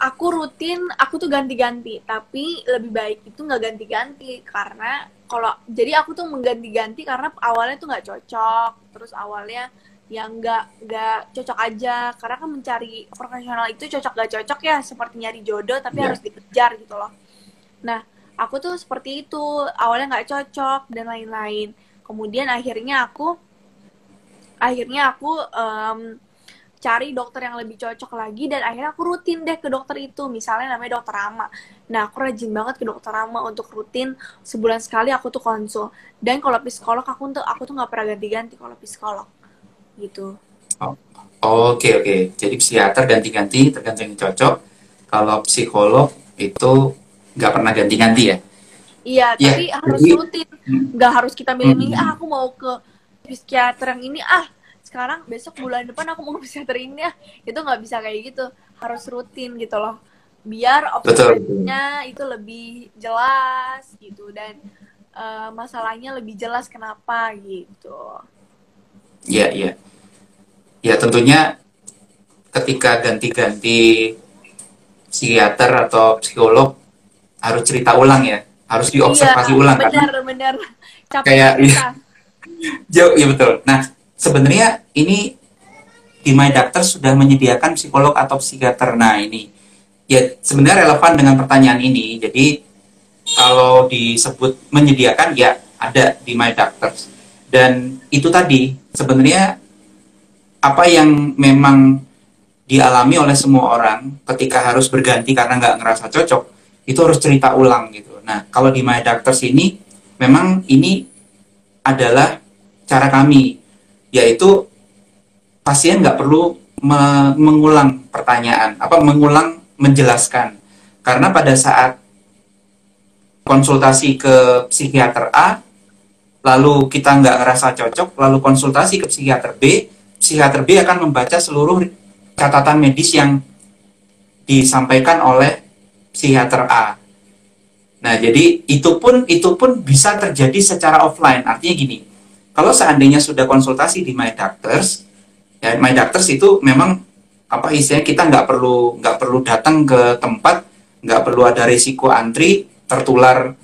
Aku rutin aku tuh ganti-ganti tapi lebih baik itu nggak ganti-ganti karena kalau jadi aku tuh mengganti-ganti karena awalnya tuh nggak cocok terus awalnya yang nggak nggak cocok aja karena kan mencari profesional itu cocok gak cocok ya seperti nyari jodoh tapi yeah. harus dikejar gitu loh nah aku tuh seperti itu awalnya nggak cocok dan lain-lain kemudian akhirnya aku akhirnya aku um, cari dokter yang lebih cocok lagi dan akhirnya aku rutin deh ke dokter itu. Misalnya namanya dokter Rama. Nah aku rajin banget ke dokter Rama untuk rutin sebulan sekali aku tuh konsul. Dan kalau psikolog aku tuh aku tuh nggak pernah ganti-ganti kalau psikolog. Gitu. Oh, oke okay, oke. Okay. jadi psikiater ganti-ganti tergantung yang cocok. Kalau psikolog itu nggak pernah ganti-ganti ya? Iya ya, tapi harus rutin. Nggak harus kita milih-milih hmm. ah aku mau ke psikiater yang ini. Ah sekarang besok bulan depan aku mau ke psikiater ini ya itu nggak bisa kayak gitu. Harus rutin gitu loh. Biar observasinya itu lebih jelas gitu dan uh, masalahnya lebih jelas kenapa gitu. Ya ya ya tentunya ketika ganti-ganti psikiater atau psikolog harus cerita ulang ya. Harus diobservasi iya, ulang benar kan? benar kayak iya. jauh ya betul. Nah sebenarnya ini di My Doctor sudah menyediakan psikolog atau psikiater. Nah ini ya sebenarnya relevan dengan pertanyaan ini. Jadi kalau disebut menyediakan ya ada di My Doctor. Dan itu tadi sebenarnya apa yang memang dialami oleh semua orang ketika harus berganti karena nggak ngerasa cocok itu harus cerita ulang gitu. Nah kalau di My Doctors ini memang ini adalah cara kami yaitu pasien nggak perlu me mengulang pertanyaan, apa mengulang menjelaskan, karena pada saat konsultasi ke psikiater A, lalu kita nggak ngerasa cocok, lalu konsultasi ke psikiater B, psikiater B akan membaca seluruh catatan medis yang disampaikan oleh psikiater A. Nah, jadi itu pun itu pun bisa terjadi secara offline. Artinya gini, kalau seandainya sudah konsultasi di My Doctors, ya My Doctors itu memang apa istilahnya kita nggak perlu nggak perlu datang ke tempat, nggak perlu ada risiko antri tertular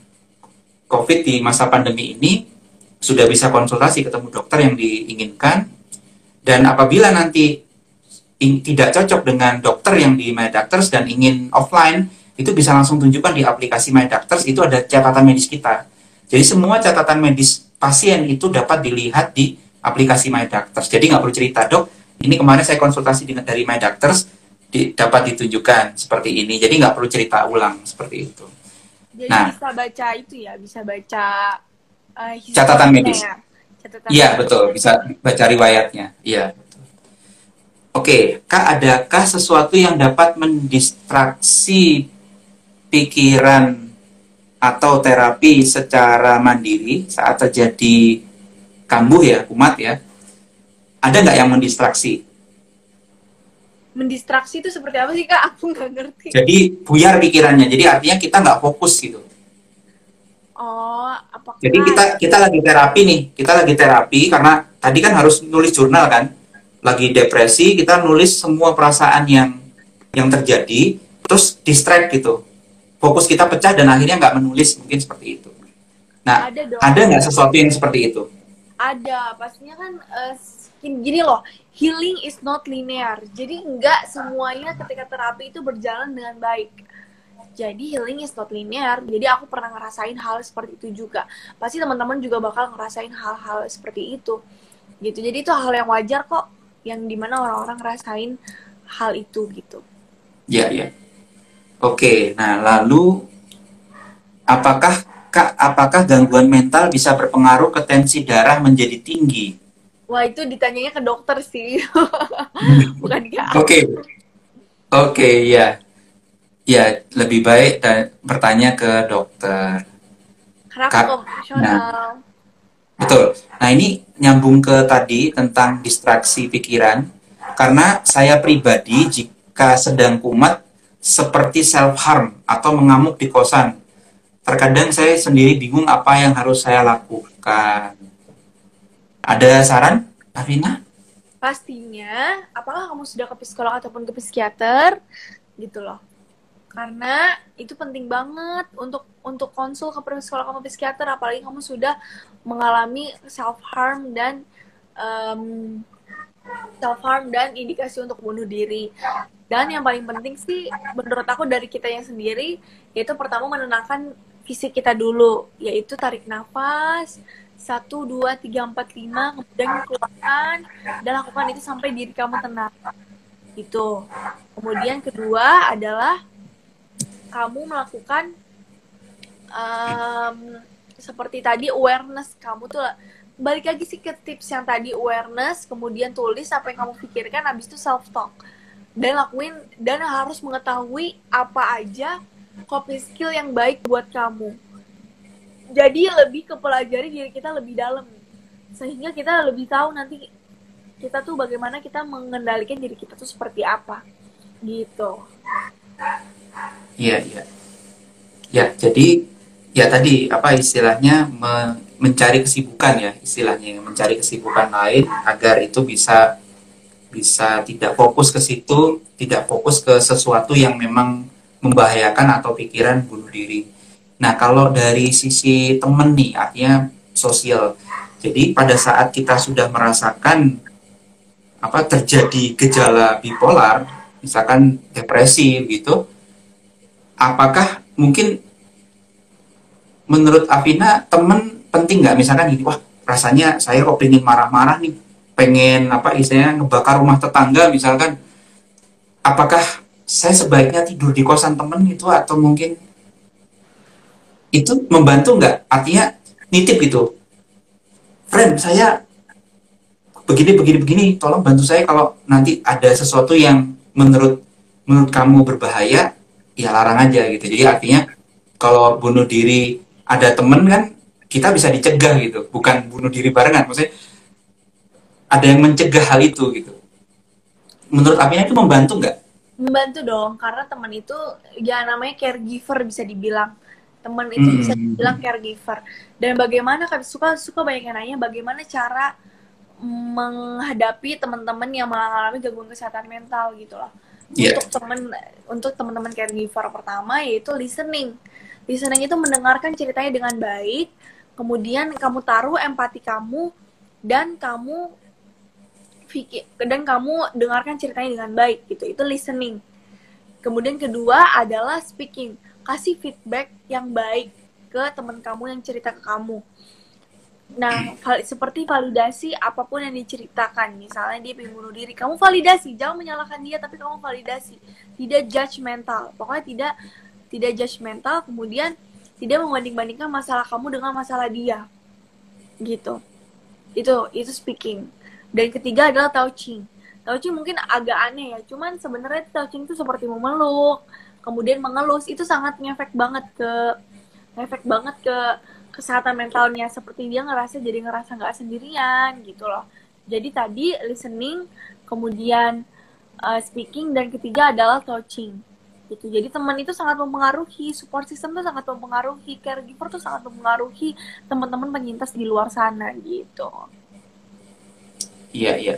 COVID di masa pandemi ini, sudah bisa konsultasi ketemu dokter yang diinginkan. Dan apabila nanti tidak cocok dengan dokter yang di My Doctors dan ingin offline, itu bisa langsung tunjukkan di aplikasi My Doctors itu ada catatan medis kita. Jadi semua catatan medis pasien itu dapat dilihat di aplikasi My Doctors. Jadi nggak perlu cerita dok, ini kemarin saya konsultasi dengan dari My Doctors di, dapat ditunjukkan seperti ini. Jadi nggak perlu cerita ulang seperti itu. Jadi nah, bisa baca itu ya, bisa baca uh, catatan medis. Iya betul, bisa baca riwayatnya. Iya. Oke, Kak, adakah sesuatu yang dapat mendistraksi pikiran atau terapi secara mandiri saat terjadi kambuh ya, kumat ya, ada nggak yang mendistraksi? Mendistraksi itu seperti apa sih kak? Aku nggak ngerti. Jadi buyar pikirannya, jadi artinya kita nggak fokus gitu. Oh, apakah... Jadi kita kita lagi terapi nih, kita lagi terapi karena tadi kan harus nulis jurnal kan, lagi depresi kita nulis semua perasaan yang yang terjadi, terus distract gitu fokus kita pecah dan akhirnya nggak menulis mungkin seperti itu. Nah, ada nggak sesuatu yang seperti itu? Ada, pastinya kan uh, gini loh, healing is not linear. Jadi nggak semuanya ketika terapi itu berjalan dengan baik. Jadi healing is not linear. Jadi aku pernah ngerasain hal seperti itu juga. Pasti teman-teman juga bakal ngerasain hal-hal seperti itu. Gitu. Jadi itu hal yang wajar kok, yang di mana orang-orang ngerasain hal itu gitu. Iya, iya. Oke, nah lalu apakah Kak, apakah gangguan mental bisa berpengaruh ke tensi darah menjadi tinggi? Wah, itu ditanyanya ke dokter sih. Bukan ke Oke. Oke, okay, ya. Ya, lebih baik dan bertanya ke dokter. Kak, Nah, betul. Nah, ini nyambung ke tadi tentang distraksi pikiran. Karena saya pribadi jika sedang kumat seperti self harm atau mengamuk di kosan. Terkadang saya sendiri bingung apa yang harus saya lakukan. Ada saran, Afina? Pastinya, apakah kamu sudah ke psikolog ataupun ke psikiater, gitu loh. Karena itu penting banget untuk untuk konsul ke psikolog atau psikiater, apalagi kamu sudah mengalami self harm dan um, self harm dan indikasi untuk bunuh diri. Dan yang paling penting sih menurut aku dari kita yang sendiri yaitu pertama menenangkan fisik kita dulu, yaitu tarik nafas satu dua tiga empat lima kemudian keluarkan dan lakukan itu sampai diri kamu tenang. Itu. Kemudian kedua adalah kamu melakukan um, seperti tadi awareness kamu tuh balik lagi sih ke tips yang tadi awareness kemudian tulis apa yang kamu pikirkan habis itu self talk dan lakuin dan harus mengetahui apa aja coping skill yang baik buat kamu. Jadi lebih ke pelajari diri kita lebih dalam. Sehingga kita lebih tahu nanti kita tuh bagaimana kita mengendalikan diri kita tuh seperti apa. Gitu. Iya iya. Ya jadi ya tadi apa istilahnya me, mencari kesibukan ya istilahnya mencari kesibukan lain agar itu bisa bisa tidak fokus ke situ tidak fokus ke sesuatu yang memang membahayakan atau pikiran bunuh diri. Nah kalau dari sisi temen nih artinya sosial. Jadi pada saat kita sudah merasakan apa terjadi gejala bipolar misalkan depresi gitu apakah mungkin menurut Afina temen penting nggak? Misalkan gini wah rasanya saya kok pengen marah-marah nih pengen apa istilahnya ngebakar rumah tetangga misalkan apakah saya sebaiknya tidur di kosan temen itu atau mungkin itu membantu nggak? Artinya nitip gitu. Friend saya begini begini begini tolong bantu saya kalau nanti ada sesuatu yang menurut menurut kamu berbahaya ya larang aja gitu. Jadi artinya kalau bunuh diri ada temen kan kita bisa dicegah gitu. Bukan bunuh diri barengan. Maksudnya ada yang mencegah hal itu gitu. Menurut Apina itu membantu nggak? Membantu dong karena teman itu ya namanya caregiver bisa dibilang. Teman itu bisa Hmm. dibilang caregiver. Dan bagaimana kan suka suka banyak yang nanya bagaimana cara menghadapi teman-teman yang mengalami gangguan kesehatan mental gitu loh. Iya. untuk temen untuk teman-teman caregiver pertama yaitu listening. Listening itu mendengarkan ceritanya dengan baik kemudian kamu taruh empati kamu dan kamu pikir dan kamu dengarkan ceritanya dengan baik gitu itu listening. Kemudian kedua adalah speaking kasih feedback yang baik ke teman kamu yang cerita ke kamu. Nah val- seperti validasi apa pun yang diceritakan misalnya dia pengen bunuh diri kamu validasi jangan menyalahkan dia tapi kamu validasi. Tidak judgmental pokoknya tidak tidak judgmental kemudian tidak membanding-bandingkan masalah kamu dengan masalah dia. Gitu. Itu itu speaking dan ketiga adalah touching touching mungkin agak aneh ya cuman sebenarnya touching itu seperti memeluk kemudian mengelus itu sangat ngefek banget ke ngefek banget ke kesehatan mentalnya. Seperti dia ngerasa jadi ngerasa nggak sendirian gitu loh. Jadi tadi listening kemudian uh, speaking dan ketiga adalah touching gitu. Jadi teman itu sangat mempengaruhi support system itu sangat mempengaruhi caregiver tuh sangat mempengaruhi teman-teman penyintas di luar sana gitu Iya, iya.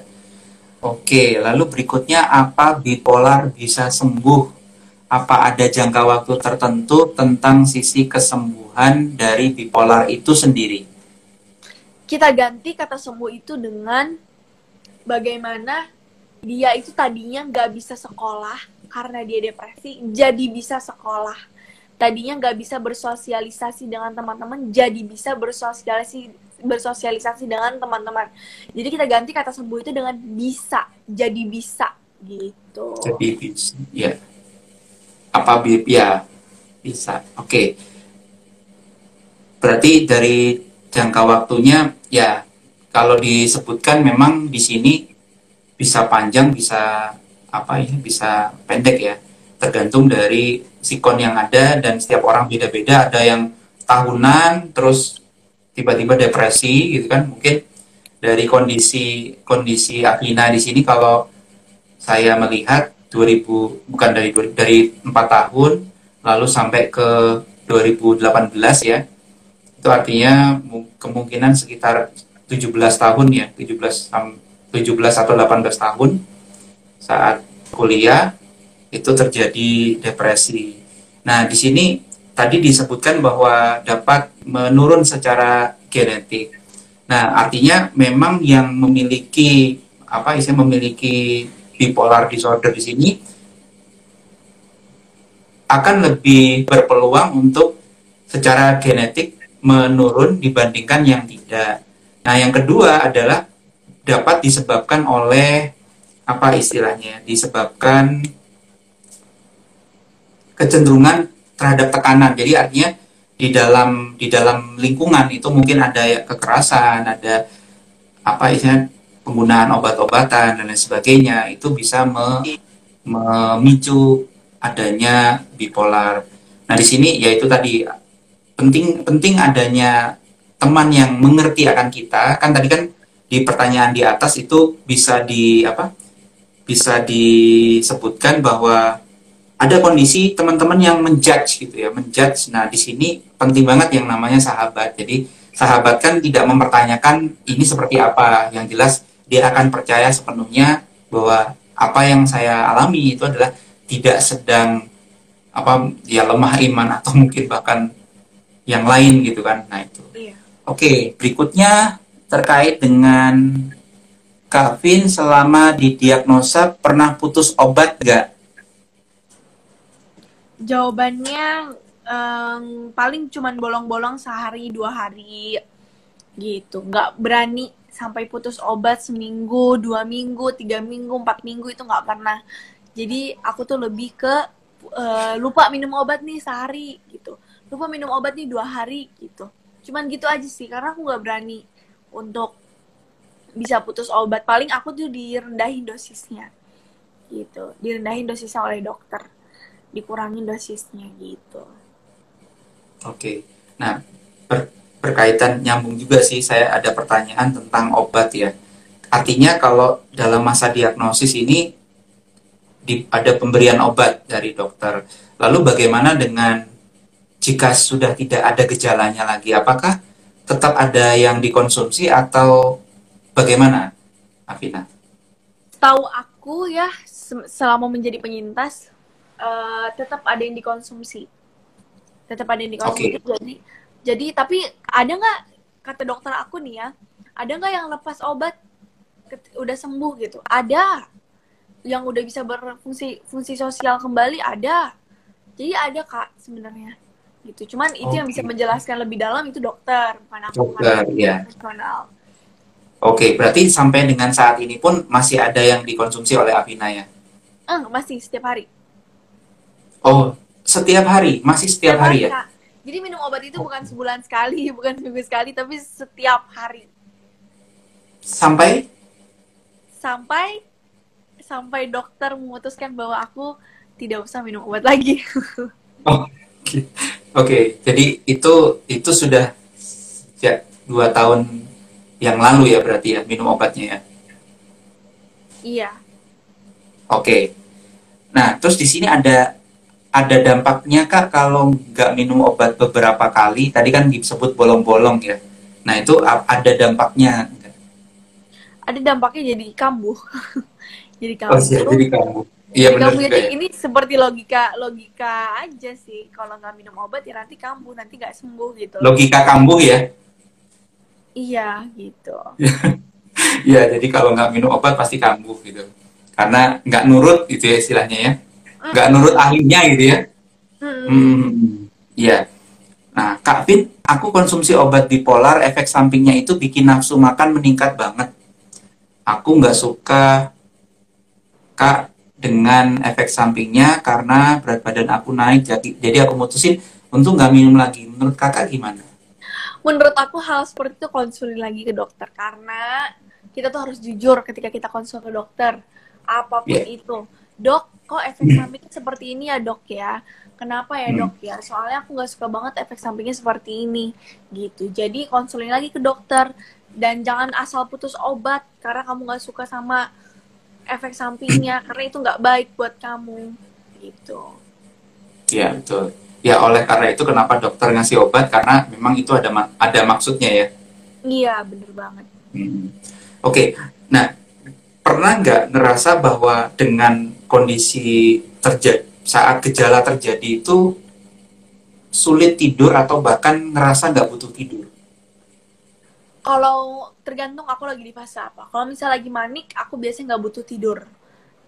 Oke, lalu berikutnya apa bipolar bisa sembuh? Apa ada jangka waktu tertentu tentang sisi kesembuhan dari bipolar itu sendiri? kita ganti kata sembuh itu dengan bagaimana dia itu tadinya nggak bisa sekolah karena dia depresi jadi bisa sekolah tadinya nggak bisa bersosialisasi dengan teman-teman jadi bisa bersosialisasi bersosialisasi dengan teman-teman jadi kita ganti kata sembuh itu dengan bisa jadi bisa gitu Jadi bisa, ya. Apa ya bisa. Oke. Berarti dari jangka waktunya ya kalau disebutkan memang di sini bisa panjang, bisa apa ya, bisa pendek ya. Tergantung dari sikon yang ada dan setiap orang beda-beda. Ada yang tahunan terus tiba-tiba depresi gitu kan. Mungkin dari kondisi kondisi Aklina di sini kalau saya melihat 2000 bukan dari 2000 dari 4 tahun lalu sampai ke 2018 ya. Itu artinya mu- kemungkinan sekitar 17 tahun ya, 17 sam- 17 atau 18 tahun saat kuliah itu terjadi depresi. Nah, di sini tadi disebutkan bahwa dapat menurun secara genetik. Nah, artinya memang yang memiliki apa istilah memiliki bipolar disorder di sini akan lebih berpeluang untuk secara genetik menurun dibandingkan yang tidak. Nah, yang kedua adalah dapat disebabkan oleh apa istilahnya? Disebabkan kecenderungan terhadap tekanan. Jadi artinya di dalam di dalam lingkungan itu mungkin ada ya kekerasan, ada apa istilahnya penggunaan obat-obatan dan lain sebagainya itu bisa me- memicu adanya bipolar. Nah di sini yaitu tadi penting penting adanya teman yang mengerti akan kita kan tadi kan di pertanyaan di atas itu bisa di apa bisa disebutkan bahwa ada kondisi teman-teman yang menjudge gitu ya menjudge. Nah di sini penting banget yang namanya sahabat. Jadi sahabat kan tidak mempertanyakan ini seperti apa. Yang jelas dia akan percaya sepenuhnya bahwa apa yang saya alami itu adalah tidak sedang apa ya lemah iman atau mungkin bahkan yang lain gitu kan. Nah itu. Iya. Oke, berikutnya terkait dengan Kavin selama didiagnosa pernah putus obat nggak? Jawabannya em, paling cuman bolong-bolong sehari dua hari gitu. Nggak berani sampai putus obat seminggu dua minggu tiga minggu empat minggu itu nggak pernah. Jadi aku tuh lebih ke eh, lupa minum obat nih sehari gitu. Lupa minum obat nih dua hari gitu. Cuman gitu aja sih karena aku nggak berani untuk bisa putus obat. Paling aku tuh direndahin dosisnya gitu. Direndahin dosisnya oleh dokter dikurangin dosisnya gitu Oke. Nah, ber- berkaitan nyambung juga sih saya ada pertanyaan tentang obat ya. Artinya kalau dalam masa diagnosis ini di, ada pemberian obat dari dokter. Lalu bagaimana dengan jika sudah tidak ada gejalanya lagi? Apakah tetap ada yang dikonsumsi atau bagaimana, Afina? Tahu aku ya se- selama menjadi penyintas eh, tetap ada yang dikonsumsi. Tetap ada yang dikonsumsi. Jadi jadi tapi ada nggak kata dokter aku nih ya, ada nggak yang lepas obat udah sembuh gitu? Ada. Yang udah bisa berfungsi fungsi sosial kembali ada. Jadi ada kak sebenarnya gitu. Cuman itu yang bisa menjelaskan lebih dalam itu dokter bukan aku Dokter, ya. profesional. Oke, berarti sampai dengan saat ini pun masih ada yang dikonsumsi oleh Afina ya? Eh, masih setiap hari. Oh, setiap hari? Masih setiap hari ya? Kak. Jadi minum obat itu bukan sebulan sekali, bukan seminggu sekali, tapi setiap hari. Sampai? Sampai sampai dokter memutuskan bahwa aku tidak usah minum obat lagi. Oh, oke. Oke, jadi itu itu sudah sejak dua tahun yang lalu ya berarti ya minum obatnya ya. iya. Oke. Nah, terus di sini ada ada dampaknya kak kalau nggak minum obat beberapa kali. Tadi kan disebut bolong-bolong ya. Nah itu ada dampaknya. Ada dampaknya jadi kambuh. jadi Oh, kambuh. iya, jadi kamu. Iya Jadi benar kambuh jadi ya. ini seperti logika logika aja sih. Kalau nggak minum obat ya nanti kambuh, nanti nggak sembuh gitu. Logika kambuh ya. Iya, gitu. Iya, jadi kalau nggak minum obat pasti kambuh gitu. Karena nggak nurut gitu ya istilahnya ya. Nggak nurut ahlinya gitu ya. Hmm, iya. Nah, Kak Vin, aku konsumsi obat bipolar, efek sampingnya itu bikin nafsu makan meningkat banget. Aku nggak suka, Kak, dengan efek sampingnya karena berat badan aku naik. Jadi, jadi aku mutusin untuk nggak minum lagi. Menurut kakak gimana? menurut aku hal seperti itu konsulin lagi ke dokter karena kita tuh harus jujur ketika kita konsul ke dokter apa pun Iya. itu dok kok efek sampingnya seperti ini ya dok ya? Kenapa ya Hmm. dok ya? Soalnya aku nggak suka banget efek sampingnya seperti ini gitu. Jadi konsulin lagi ke dokter. Dan jangan asal putus obat karena kamu nggak suka sama efek sampingnya karena itu nggak baik buat kamu gitu. Iya, betul. Ya, oleh karena itu kenapa dokter ngasih obat? Karena memang itu ada ma- ada maksudnya ya. iya bener banget. Hmm. Oke, nah pernah nggak ngerasa bahwa dengan kondisi terjadi saat gejala terjadi itu sulit tidur atau bahkan ngerasa nggak butuh tidur? Kalau tergantung aku lagi di fase apa. Kalau misalnya lagi manik, aku biasanya nggak butuh tidur.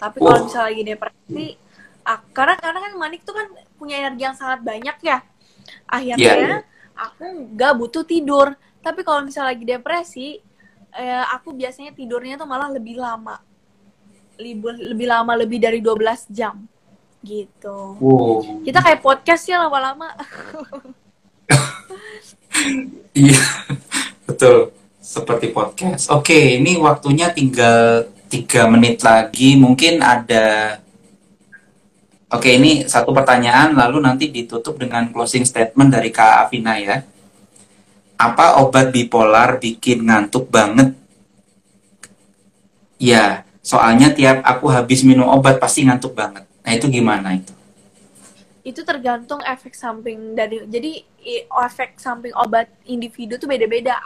Tapi kalau Oh. misalnya lagi depresi, ah, karena karena kan manik tuh kan punya energi yang sangat banyak ya. Akhirnya iya. aku nggak butuh tidur. Tapi kalau misalnya lagi depresi, eh, aku biasanya tidurnya tuh malah lebih lama. Lebih, lebih lama, lebih dari 12 jam. Gitu. Wow. Kita kayak podcast ya lama-lama. Iya, betul. Seperti podcast. Oke, ini waktunya tinggal tiga menit lagi. Mungkin ada. Oke, ini satu pertanyaan, lalu nanti ditutup dengan closing statement dari Kak Afina ya. Apa obat bipolar bikin ngantuk banget? Ya, soalnya tiap aku habis minum obat pasti ngantuk banget. Nah, itu gimana itu? itu tergantung efek samping dari jadi efek samping obat individu tuh beda-beda.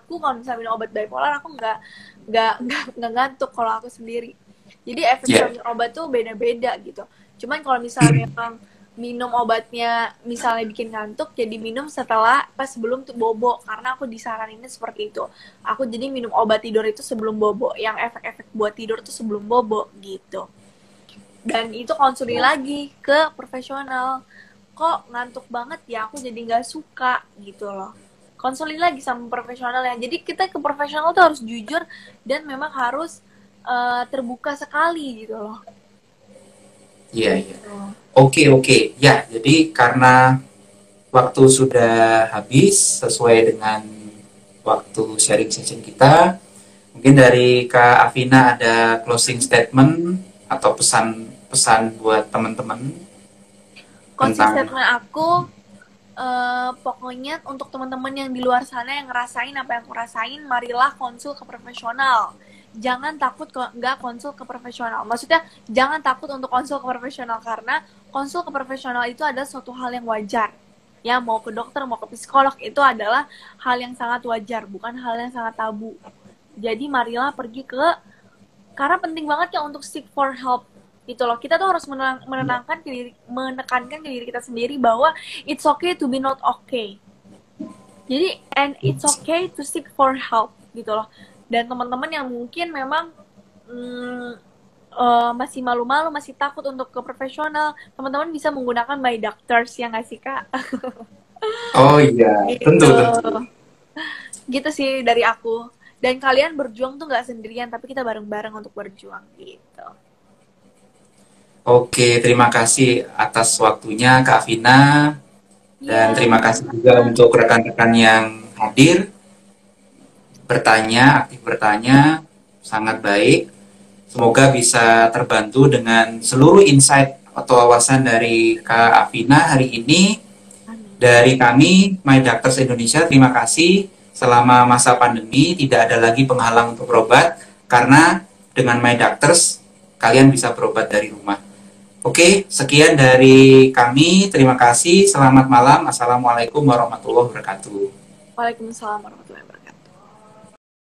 Aku kalau misalnya minum obat bipolar aku nggak nggak nggak nggak ngantuk kalau aku sendiri. Jadi efek Yeah. samping obat tuh beda-beda gitu. Cuman kalau misalnya memang minum obatnya misalnya bikin ngantuk, jadi minum setelah pas sebelum tuh bobo karena aku disaraninnya seperti itu. Aku jadi minum obat tidur itu sebelum bobo, yang efek-efek buat tidur tuh sebelum bobo gitu. Dan itu konsulin lagi ke profesional. Kok ngantuk banget ya aku jadi nggak suka gitu loh. Konsulin lagi sama profesional ya jadi kita ke profesional tuh harus jujur dan memang harus eh, terbuka sekali gitu loh Iya, iya. Oke, oke. Ya, jadi karena waktu sudah habis sesuai dengan waktu sharing session kita, mungkin dari Kak Afina ada closing statement atau pesan-pesan buat teman-teman. Closing Tentang- statement aku uh, pokoknya untuk teman-teman yang di luar sana yang ngerasain apa yang aku rasain, marilah konsul ke profesional. Jangan takut nggak konsul ke profesional. Maksudnya jangan takut untuk konsul ke profesional karena konsul ke profesional itu adalah suatu hal yang wajar. Ya mau ke dokter mau ke psikolog itu adalah hal yang sangat wajar, bukan hal yang sangat tabu. Jadi marilah pergi ke karena penting banget ya untuk seek for help gitu loh kita tuh harus menenang, menenangkan diri, menekankan diri kita sendiri bahwa it's okay to be not okay jadi and it's okay to seek for help gitu loh dan teman-teman yang mungkin memang mm, uh, masih malu-malu masih takut untuk ke profesional teman-teman bisa menggunakan my doctors ya nggak sih kak oh iya gitu. tentu tentu gitu sih dari aku dan kalian berjuang tuh nggak sendirian tapi kita bareng-bareng untuk berjuang gitu Oke, terima kasih atas waktunya Kak Vina. Dan ya. terima kasih juga untuk rekan-rekan yang hadir. Bertanya, aktif bertanya, sangat baik. Semoga bisa terbantu dengan seluruh insight atau wawasan dari Kak Afina hari ini. Dari kami, My Doctors Indonesia, terima kasih. Selama masa pandemi, tidak ada lagi penghalang untuk berobat, karena dengan My Doctors, kalian bisa berobat dari rumah. Oke, sekian dari kami. Terima kasih. Selamat malam. Assalamualaikum warahmatullahi wabarakatuh. Waalaikumsalam warahmatullahi wabarakatuh.